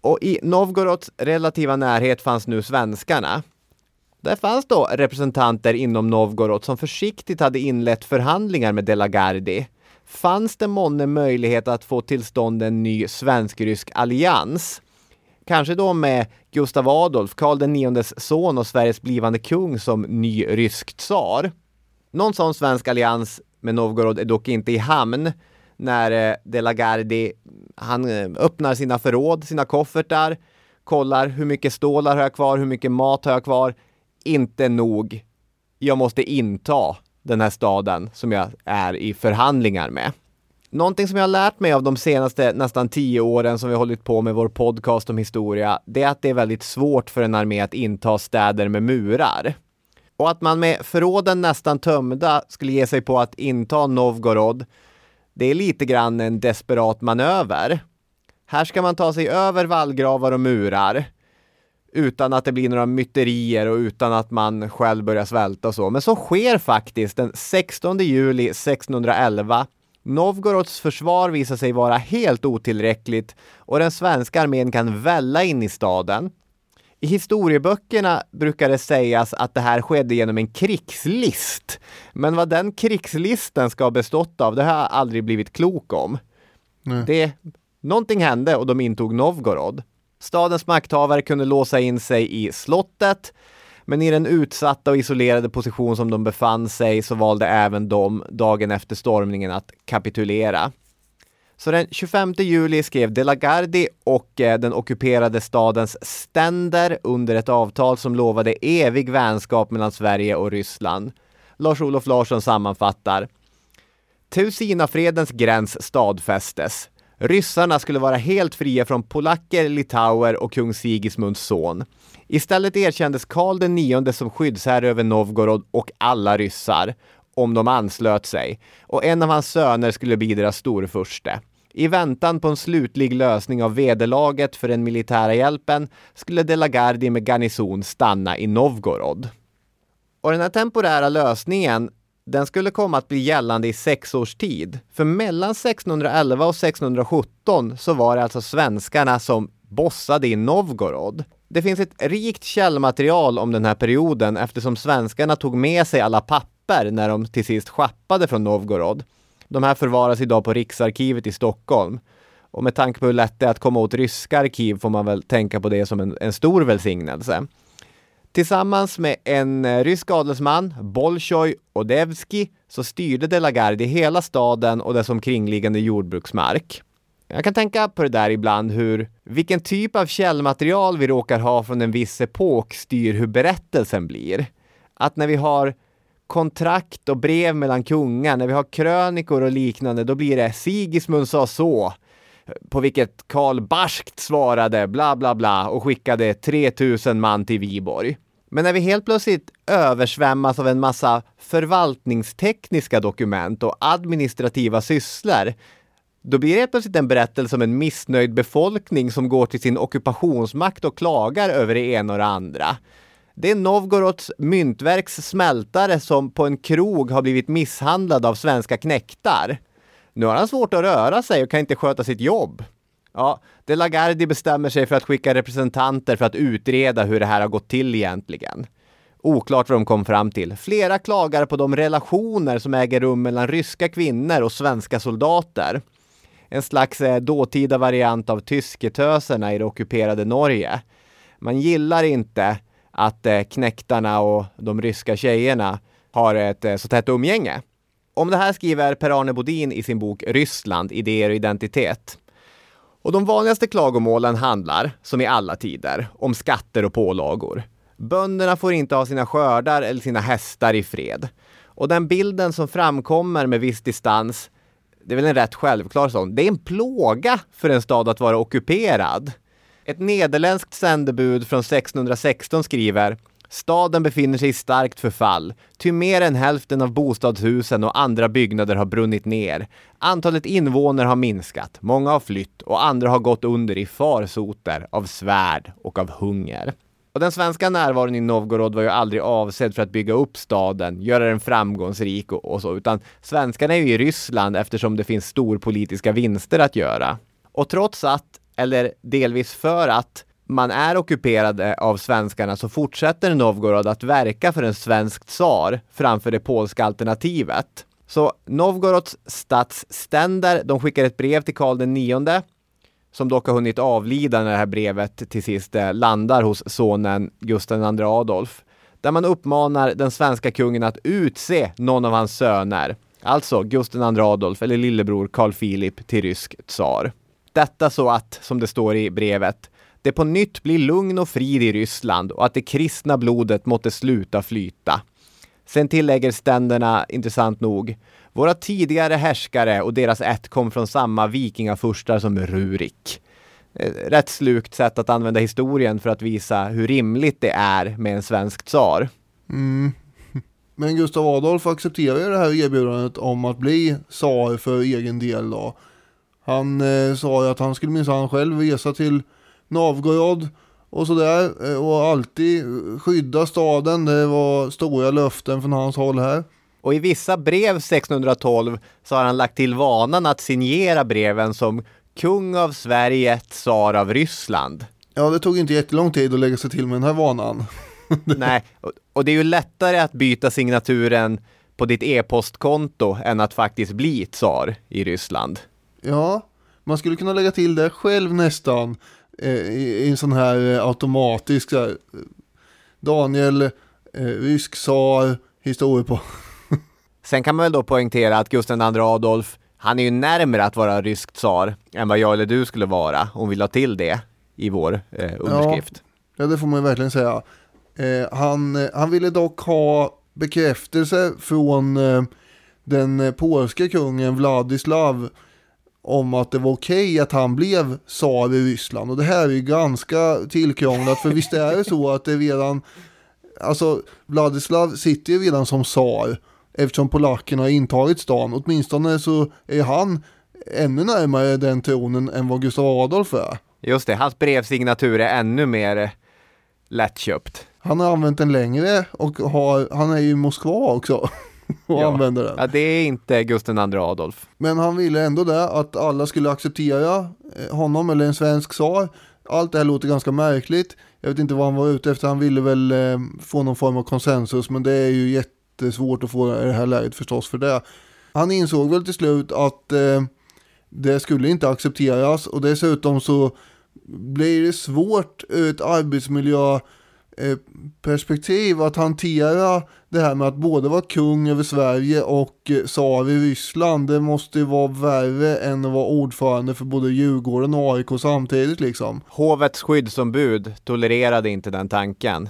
Och i Novgorods relativa närhet fanns nu svenskarna. Där fanns då representanter inom Novgorod som försiktigt hade inlett förhandlingar med De la Gardie. Fanns det månne möjlighet att få till stånd en ny svensk-rysk allians? Kanske då med Gustav Adolf, Karl IXs son och Sveriges blivande kung som ny rysk tsar. Någon sån svensk allians med Novgorod är dock inte i hamn när eh, De la Gardie, han eh, öppnar sina förråd, sina koffertar, kollar hur mycket stålar har jag kvar, hur mycket mat har jag kvar. Inte nog. Jag måste inta den här staden som jag är i förhandlingar med. Någonting som jag har lärt mig av de senaste nästan tio åren som vi har hållit på med vår podcast om historia, det är att det är väldigt svårt för en armé att inta städer med murar. Och att man med förråden nästan tömda skulle ge sig på att inta Novgorod, det är lite grann en desperat manöver. Här ska man ta sig över vallgravar och murar utan att det blir några myterier och utan att man själv börjar svälta och så. Men så sker faktiskt den 16 juli 1611 Novgorods försvar visar sig vara helt otillräckligt och den svenska armén kan välla in i staden. I historieböckerna brukar det sägas att det här skedde genom en krigslist. Men vad den krigslisten ska ha bestått av, det har jag aldrig blivit klok om. Nej. Det, någonting hände och de intog Novgorod. Stadens makthavare kunde låsa in sig i slottet men i den utsatta och isolerade position som de befann sig så valde även de dagen efter stormningen att kapitulera. Så den 25 juli skrev De la Gardie och eh, den ockuperade stadens ständer under ett avtal som lovade evig vänskap mellan Sverige och Ryssland. Lars-Olof Larsson sammanfattar. Teusinafredens gräns stadfästes. Ryssarna skulle vara helt fria från polacker, litauer och kung Sigismunds son. Istället erkändes Karl IX som skyddsherre över Novgorod och alla ryssar, om de anslöt sig, och en av hans söner skulle bli deras storfurste. I väntan på en slutlig lösning av vederlaget för den militära hjälpen skulle De la Gardie med garnison stanna i Novgorod. Och den här temporära lösningen den skulle komma att bli gällande i sex års tid. För mellan 1611 och 1617 så var det alltså svenskarna som bossade i Novgorod. Det finns ett rikt källmaterial om den här perioden eftersom svenskarna tog med sig alla papper när de till sist schappade från Novgorod. De här förvaras idag på Riksarkivet i Stockholm. Och med tanke på hur lätt det är att komma åt ryska arkiv får man väl tänka på det som en, en stor välsignelse. Tillsammans med en eh, rysk adelsman, Bolshoj Odevski, så styrde de la Gardie hela staden och dess omkringliggande jordbruksmark. Jag kan tänka på det där ibland hur vilken typ av källmaterial vi råkar ha från en viss epok styr hur berättelsen blir. Att när vi har kontrakt och brev mellan kungar, när vi har krönikor och liknande, då blir det Sigismund sa så, på vilket Karl barskt svarade bla bla bla och skickade 3000 man till Viborg. Men när vi helt plötsligt översvämmas av en massa förvaltningstekniska dokument och administrativa sysslor, då blir det helt plötsligt en berättelse om en missnöjd befolkning som går till sin ockupationsmakt och klagar över det ena och det andra. Det är Novgorods myntverks smältare som på en krog har blivit misshandlad av svenska knektar. Nu har han svårt att röra sig och kan inte sköta sitt jobb. Ja, De Lagardi bestämmer sig för att skicka representanter för att utreda hur det här har gått till egentligen. Oklart vad de kom fram till. Flera klagar på de relationer som äger rum mellan ryska kvinnor och svenska soldater. En slags eh, dåtida variant av tysketöserna i det ockuperade Norge. Man gillar inte att eh, knäktarna och de ryska tjejerna har ett eh, så tätt umgänge. Om det här skriver Per-Arne Bodin i sin bok Ryssland, idéer och identitet. Och de vanligaste klagomålen handlar, som i alla tider, om skatter och pålagor. Bönderna får inte ha sina skördar eller sina hästar i fred. Och den bilden som framkommer med viss distans, det är väl en rätt självklar sån. Det är en plåga för en stad att vara ockuperad. Ett nederländskt sändebud från 1616 skriver Staden befinner sig i starkt förfall, ty mer än hälften av bostadshusen och andra byggnader har brunnit ner. Antalet invånare har minskat, många har flytt och andra har gått under i farsoter av svärd och av hunger. Och den svenska närvaron i Novgorod var ju aldrig avsedd för att bygga upp staden, göra den framgångsrik och, och så, utan svenskarna är ju i Ryssland eftersom det finns storpolitiska vinster att göra. Och trots att, eller delvis för att, man är ockuperade av svenskarna så fortsätter Novgorod att verka för en svensk tsar framför det polska alternativet. Så Novgorods stadsständer, de skickar ett brev till Karl IX som dock har hunnit avlida när det här brevet till sist eh, landar hos sonen Gustav II Adolf. Där man uppmanar den svenska kungen att utse någon av hans söner, alltså Gustav II Adolf eller lillebror Carl Philip till rysk tsar. Detta så att, som det står i brevet, det på nytt blir lugn och frid i Ryssland och att det kristna blodet måtte sluta flyta. Sen tillägger ständerna, intressant nog, våra tidigare härskare och deras ett kom från samma vikingafurstar som Rurik. Eh, rätt slukt sätt att använda historien för att visa hur rimligt det är med en svensk tsar. Mm. Men Gustav Adolf accepterar ju det här erbjudandet om att bli tsar för egen del då. Han eh, sa ju att han skulle minsann själv resa till Novgorod och sådär eh, och alltid skydda staden. Det var stora löften från hans håll här. Och i vissa brev 1612 så har han lagt till vanan att signera breven som kung av Sverige, tsar av Ryssland. Ja, det tog inte jättelång tid att lägga sig till med den här vanan. Nej, och det är ju lättare att byta signaturen på ditt e-postkonto än att faktiskt bli tsar i Ryssland. Ja, man skulle kunna lägga till det själv nästan eh, i, en sån här eh, automatisk så här, Daniel, eh, rysk tsar, historia på. Sen kan man väl då poängtera att Gustav II Adolf, han är ju närmare att vara rysk tsar än vad jag eller du skulle vara om vi la till det i vår eh, underskrift. Ja, det får man ju verkligen säga. Eh, han, eh, han ville dock ha bekräftelse från eh, den polska kungen Vladislav om att det var okej okay att han blev tsar i Ryssland. Och det här är ju ganska tillkrånglat, för visst är det så att det redan, alltså Vladislav sitter ju redan som tsar eftersom polackerna har intagit stan. Åtminstone så är han ännu närmare den tronen än vad Gustav Adolf är. Just det, hans brevsignatur är ännu mer lättköpt. Han har använt den längre och har, han är ju i Moskva också. och Ja. använda den. Ja, det är inte Gustav II Adolf. Men han ville ändå det, att alla skulle acceptera eh, honom eller en svensk tsar. Allt det här låter ganska märkligt. Jag vet inte vad han var ute efter. Han ville väl eh, få någon form av konsensus. Men det är ju jättesvårt att få i det här läget förstås för det. Han insåg väl till slut att eh, det skulle inte accepteras. Och dessutom så blir det svårt ur ett arbetsmiljöperspektiv att hantera det här med att både vara kung över Sverige och eh, tsar i Ryssland. Det måste ju vara värre än att vara ordförande för både Djurgården och AIK samtidigt liksom. Hovets skyddsombud tolererade inte den tanken.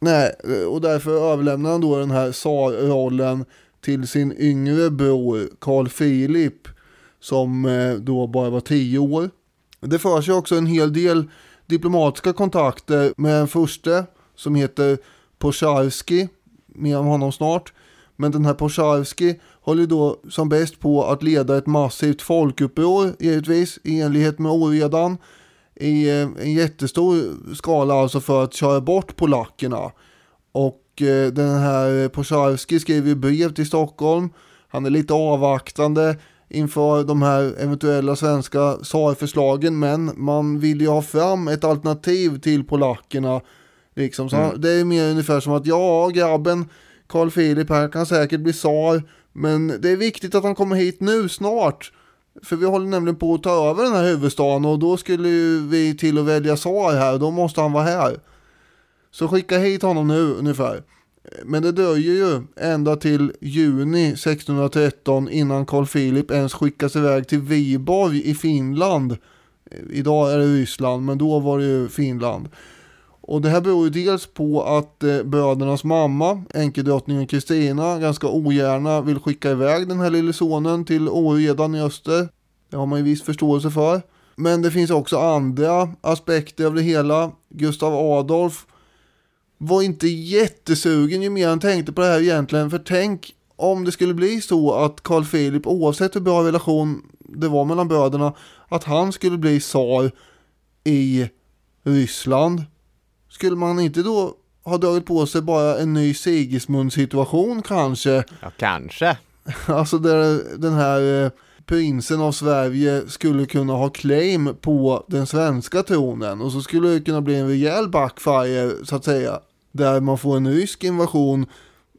Nej, eh, och därför överlämnar han då den här tsarrollen till sin yngre bror Carl Philip som eh, då bara var tio år. Det förs ju också en hel del diplomatiska kontakter med en förste som heter Poscharski, mer om honom snart. Men den här Poscharski håller då som bäst på att leda ett massivt folkuppror givetvis i enlighet med oredan i eh, en jättestor skala alltså för att köra bort polackerna. Och eh, den här Posharski skriver brev till Stockholm. Han är lite avvaktande inför de här eventuella svenska tsarförslagen men man vill ju ha fram ett alternativ till polackerna. Liksom. Så han, det är mer ungefär som att ja grabben Carl Philip här kan säkert bli tsar men det är viktigt att han kommer hit nu snart. För vi håller nämligen på att ta över den här huvudstaden och då skulle ju vi till att välja tsar här och då måste han vara här. Så skicka hit honom nu ungefär. Men det dröjer ju ända till juni 1613 innan Carl Philip ens skickas iväg till Viborg i Finland. Idag är det Ryssland men då var det ju Finland. Och det här beror ju dels på att eh, brödernas mamma, änkedrottningen Kristina, ganska ogärna vill skicka iväg den här lille sonen till oredan i öster. Det har man ju viss förståelse för. Men det finns också andra aspekter av det hela. Gustav Adolf var inte jättesugen ju mer han tänkte på det här egentligen. För tänk om det skulle bli så att Carl Philip, oavsett hur bra relation det var mellan bröderna, att han skulle bli tsar i Ryssland. Skulle man inte då ha dragit på sig bara en ny Sigismund situation kanske? Ja, kanske. Alltså där den här eh, prinsen av Sverige skulle kunna ha claim på den svenska tronen och så skulle det kunna bli en rejäl backfire så att säga. Där man får en rysk invasion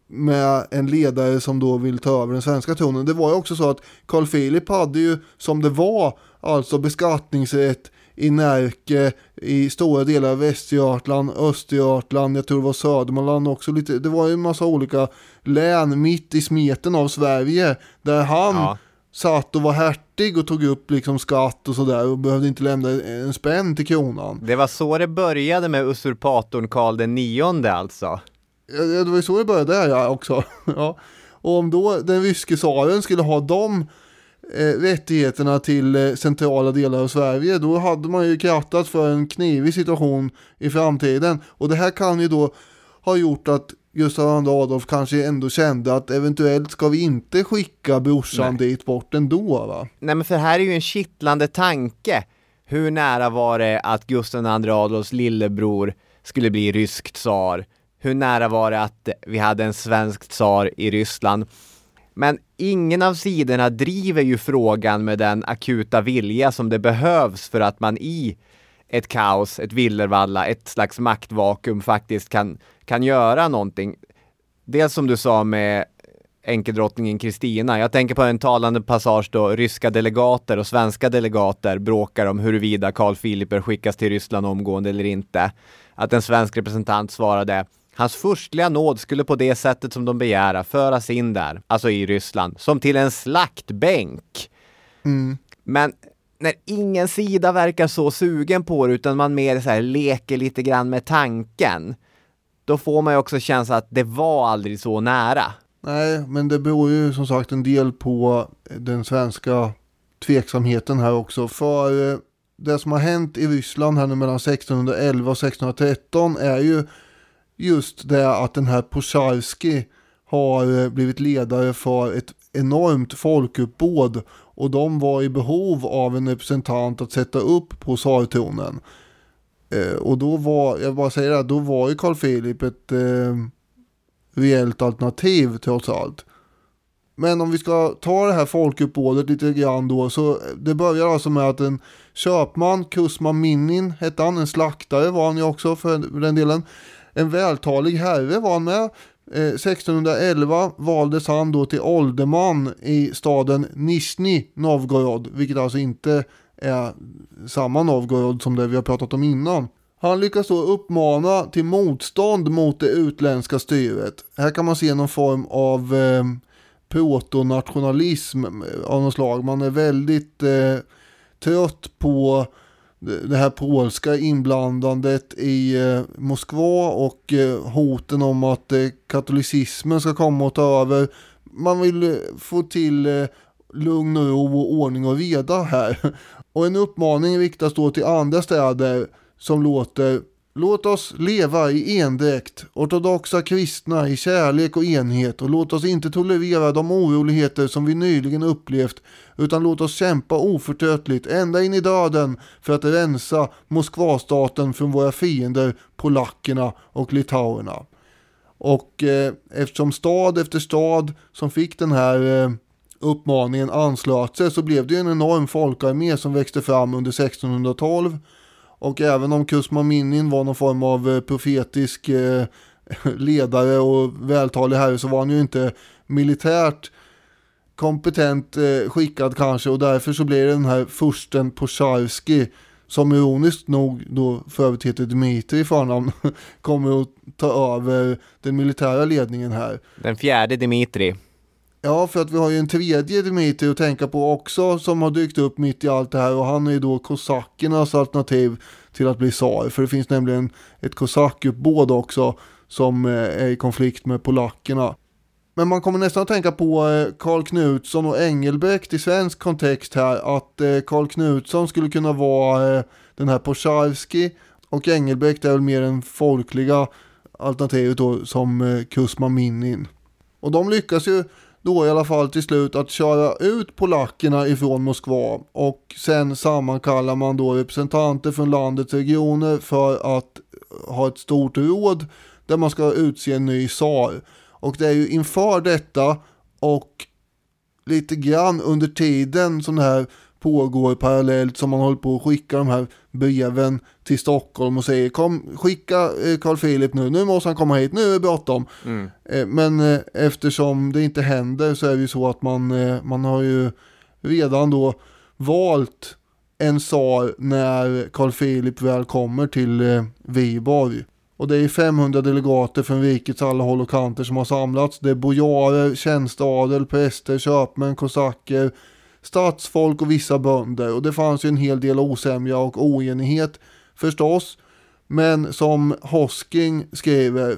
med en ledare som då vill ta över den svenska tronen. Det var ju också så att Carl Philip hade ju som det var alltså beskattningsrätt i Närke, i stora delar av Västergötland, Östergötland, jag tror det var Södermanland också lite. Det var ju en massa olika län mitt i smeten av Sverige där han Ja. satt och var hertig och tog upp liksom skatt och sådär och behövde inte lämna en spänn till kronan. Det var så det började med usurpatorn Karl den nionde alltså. Ja, det var ju så det började där ja, också. ja. Och om då den ryske tsaren skulle ha de eh, rättigheterna till eh, centrala delar av Sverige, då hade man ju krattat för en knivig situation i framtiden. Och det här kan ju då ha gjort att Gustav II Adolf kanske ändå kände att eventuellt ska vi inte skicka brorsan dit bort ändå va? Nej men för här är ju en kittlande tanke. Hur nära var det att Gustav II Adolfs lillebror skulle bli rysk tsar? Hur nära var det att vi hade en svensk tsar i Ryssland? Men ingen av sidorna driver ju frågan med den akuta vilja som det behövs för att man i ett kaos, ett villervalla, ett slags maktvakuum faktiskt kan, kan göra någonting. Dels som du sa med enkeldrottningen Kristina. Jag tänker på en talande passage då ryska delegater och svenska delegater bråkar om huruvida Carl Philip bör skickas till Ryssland omgående eller inte. Att en svensk representant svarade Hans furstliga nåd skulle på det sättet som de begära föras in där, alltså i Ryssland, som till en slaktbänk. Men när ingen sida verkar så sugen på det utan man mer så här leker lite grann med tanken, då får man ju också känslan att det var aldrig så nära. Nej, men det beror ju som sagt en del på den svenska tveksamheten här också. För eh, det som har hänt i Ryssland här nu mellan 1611 och 1613 är ju just det att den här Posharski har eh, blivit ledare för ett enormt folkuppbåd och de var i behov av en representant att sätta upp på tsartronen. Eh, och då var, jag bara säger det, då var ju Carl Philip ett eh, reellt alternativ trots allt. Men om vi ska ta det här folkuppbådet lite grann då, så det börjar alltså med att en köpman, Kusma Minnin hette han, en slaktare var han ju också för den delen. En vältalig herre var han med. Eh, 1611 valdes han då till ålderman i staden Nizjnij Novgorod, vilket alltså inte är samma Novgorod som det vi har pratat om innan. Han lyckas då uppmana till motstånd mot det utländska styret. Här kan man se någon form av eh, protonationalism av något slag. Man är väldigt eh, trött på det här polska inblandandet i eh, Moskva och eh, hoten om att eh, katolicismen ska komma och ta över. Man vill få till lugn och ro och ordning och reda här. Och en uppmaning riktas då till andra städer som låter Låt oss leva i endräkt, ortodoxa kristna i kärlek och enhet och låt oss inte tolerera de oroligheter som vi nyligen upplevt utan låt oss kämpa oförtröttligt ända in i döden för att rensa Moskvastaten från våra fiender polackerna och litauerna. Och eh, eftersom stad efter stad som fick den här eh, uppmaningen anslöt sig så blev det en enorm folkarmé som växte fram under 1612 och även om Kusma Minin var någon form av eh, profetisk eh, ledare och vältalig herre så var han ju inte militärt kompetent eh, skickad kanske och därför så blir det den här fursten Posharski som ironiskt nog då för övrigt heter Dmitri i förnamn kommer att ta över den militära ledningen här. Den fjärde Dmitri. Ja, för att vi har ju en tredje Dmitrij att tänka på också som har dykt upp mitt i allt det här och han är ju då kosackernas alternativ till att bli tsar. För det finns nämligen ett kosackuppbåd också som eh, är i konflikt med polackerna. Men man kommer nästan att tänka på eh, Karl Knutsson och Engelbrekt i svensk kontext här. Att eh, Karl Knutsson skulle kunna vara den här Posharski och Engelbrekt är väl mer den folkliga alternativet då som Kusma Minin. Och de lyckas ju då i alla fall till slut att köra ut polackerna ifrån Moskva och sen sammankallar man då representanter från landets regioner för att ha ett stort råd där man ska utse en ny tsar. Och det är ju inför detta och lite grann under tiden som det här pågår parallellt som man håller på att skicka de här breven till Stockholm och säger kom skicka eh, Carl Philip nu, nu måste han komma hit, nu är det bråttom. Mm. Eh, men eh, eftersom det inte händer så är det ju så att man, man har ju redan då valt en tsar när Carl Philip väl kommer till Viborg. Och det är 500 delegater från rikets alla håll och kanter som har samlats. Det är bojarer, tjänsteadel, präster, köpmän, kosacker, stadsfolk och vissa bönder och det fanns ju en hel del osämja och oenighet förstås. Men som Hosking skriver,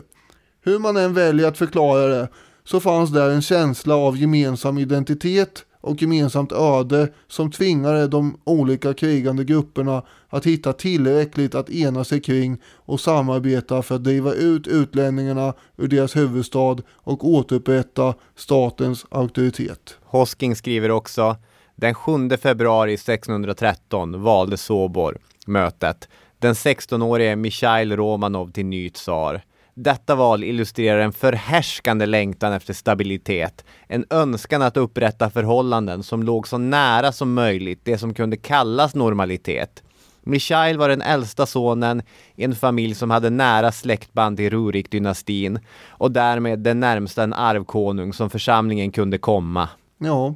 hur man än väljer att förklara det så fanns där en känsla av gemensam identitet och gemensamt öde som tvingade de olika krigande grupperna att hitta tillräckligt att ena sig kring och samarbeta för att driva ut utlänningarna ur deras huvudstad och återupprätta statens auktoritet. Hosking skriver också den 7 februari 1613 valde Sobor mötet den 16-årige Mikhail Romanov till ny tsar. Detta val illustrerar en förhärskande längtan efter stabilitet, en önskan att upprätta förhållanden som låg så nära som möjligt det som kunde kallas normalitet. Mikhail var den äldsta sonen i en familj som hade nära släktband till Rurik-dynastin och därmed den närmsta en arvkonung som församlingen kunde komma. Ja,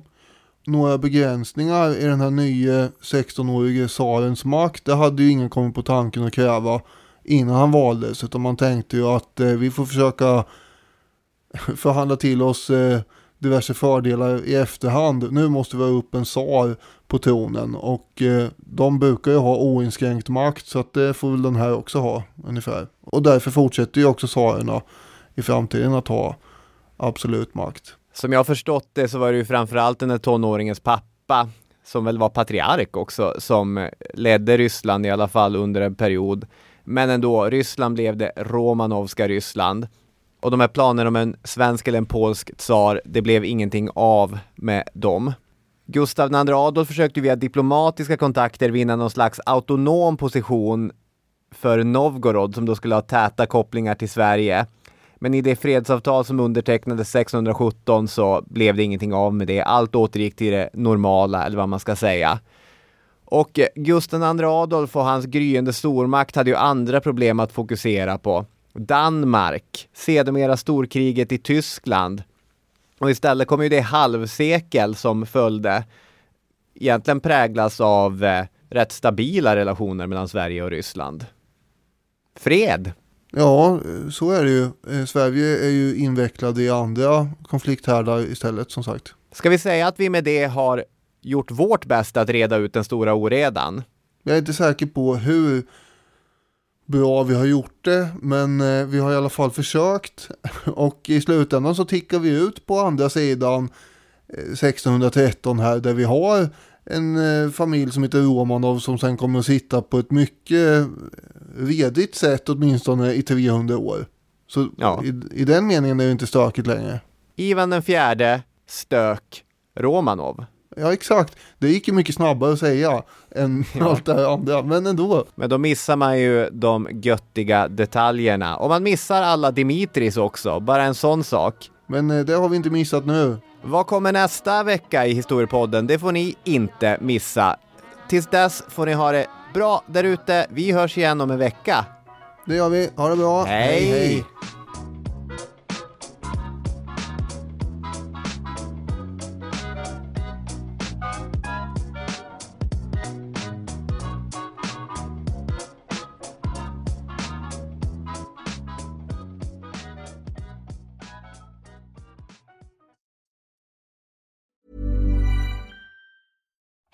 några begränsningar i den här nya 16-årige tsarens makt. Det hade ju ingen kommit på tanken att kräva innan han valdes. Utan man tänkte ju att eh, vi får försöka förhandla till oss eh, diverse fördelar i efterhand. Nu måste vi ha upp en tsar på tronen och eh, de brukar ju ha oinskränkt makt så att det får väl den här också ha ungefär. Och därför fortsätter ju också tsarerna i framtiden att ha absolut makt. Som jag har förstått det så var det ju framförallt den här tonåringens pappa som väl var patriark också, som ledde Ryssland i alla fall under en period. Men ändå, Ryssland blev det Romanovska Ryssland. Och de här planerna om en svensk eller en polsk tsar, det blev ingenting av med dem. Gustav II Adolf försökte via diplomatiska kontakter vinna någon slags autonom position för Novgorod som då skulle ha täta kopplingar till Sverige. Men i det fredsavtal som undertecknades 1617 så blev det ingenting av med det. Allt återgick till det normala, eller vad man ska säga. Och Gustav II Adolf och hans gryende stormakt hade ju andra problem att fokusera på. Danmark, sedermera storkriget i Tyskland. Och istället kommer ju det halvsekel som följde egentligen präglas av eh, rätt stabila relationer mellan Sverige och Ryssland. Fred! Ja, så är det ju. Eh, Sverige är ju invecklade i andra konflikthärdar istället som sagt. Ska vi säga att vi med det har gjort vårt bästa att reda ut den stora oredan? Jag är inte säker på hur bra vi har gjort det, men eh, vi har i alla fall försökt. Och i slutändan så tickar vi ut på andra sidan 1613 här, där vi har en eh, familj som heter Romanov som sen kommer att sitta på ett mycket redigt sätt åtminstone i 300 år. Så ja. i, i, den meningen är det inte stökigt längre. Ivan den fjärde, stök, Romanov. Ja exakt, det gick ju mycket snabbare att säga än ja. allt det här andra, men ändå. Men då missar man ju de göttiga detaljerna. Och man missar alla Dimitris också, bara en sån sak. Men eh, det har vi inte missat nu. Vad kommer nästa vecka i Historiepodden? Det får ni inte missa. Tills dess får ni ha det bra där ute. Vi hörs igen om en vecka. Det gör vi. Ha det bra. hej. hej. hej.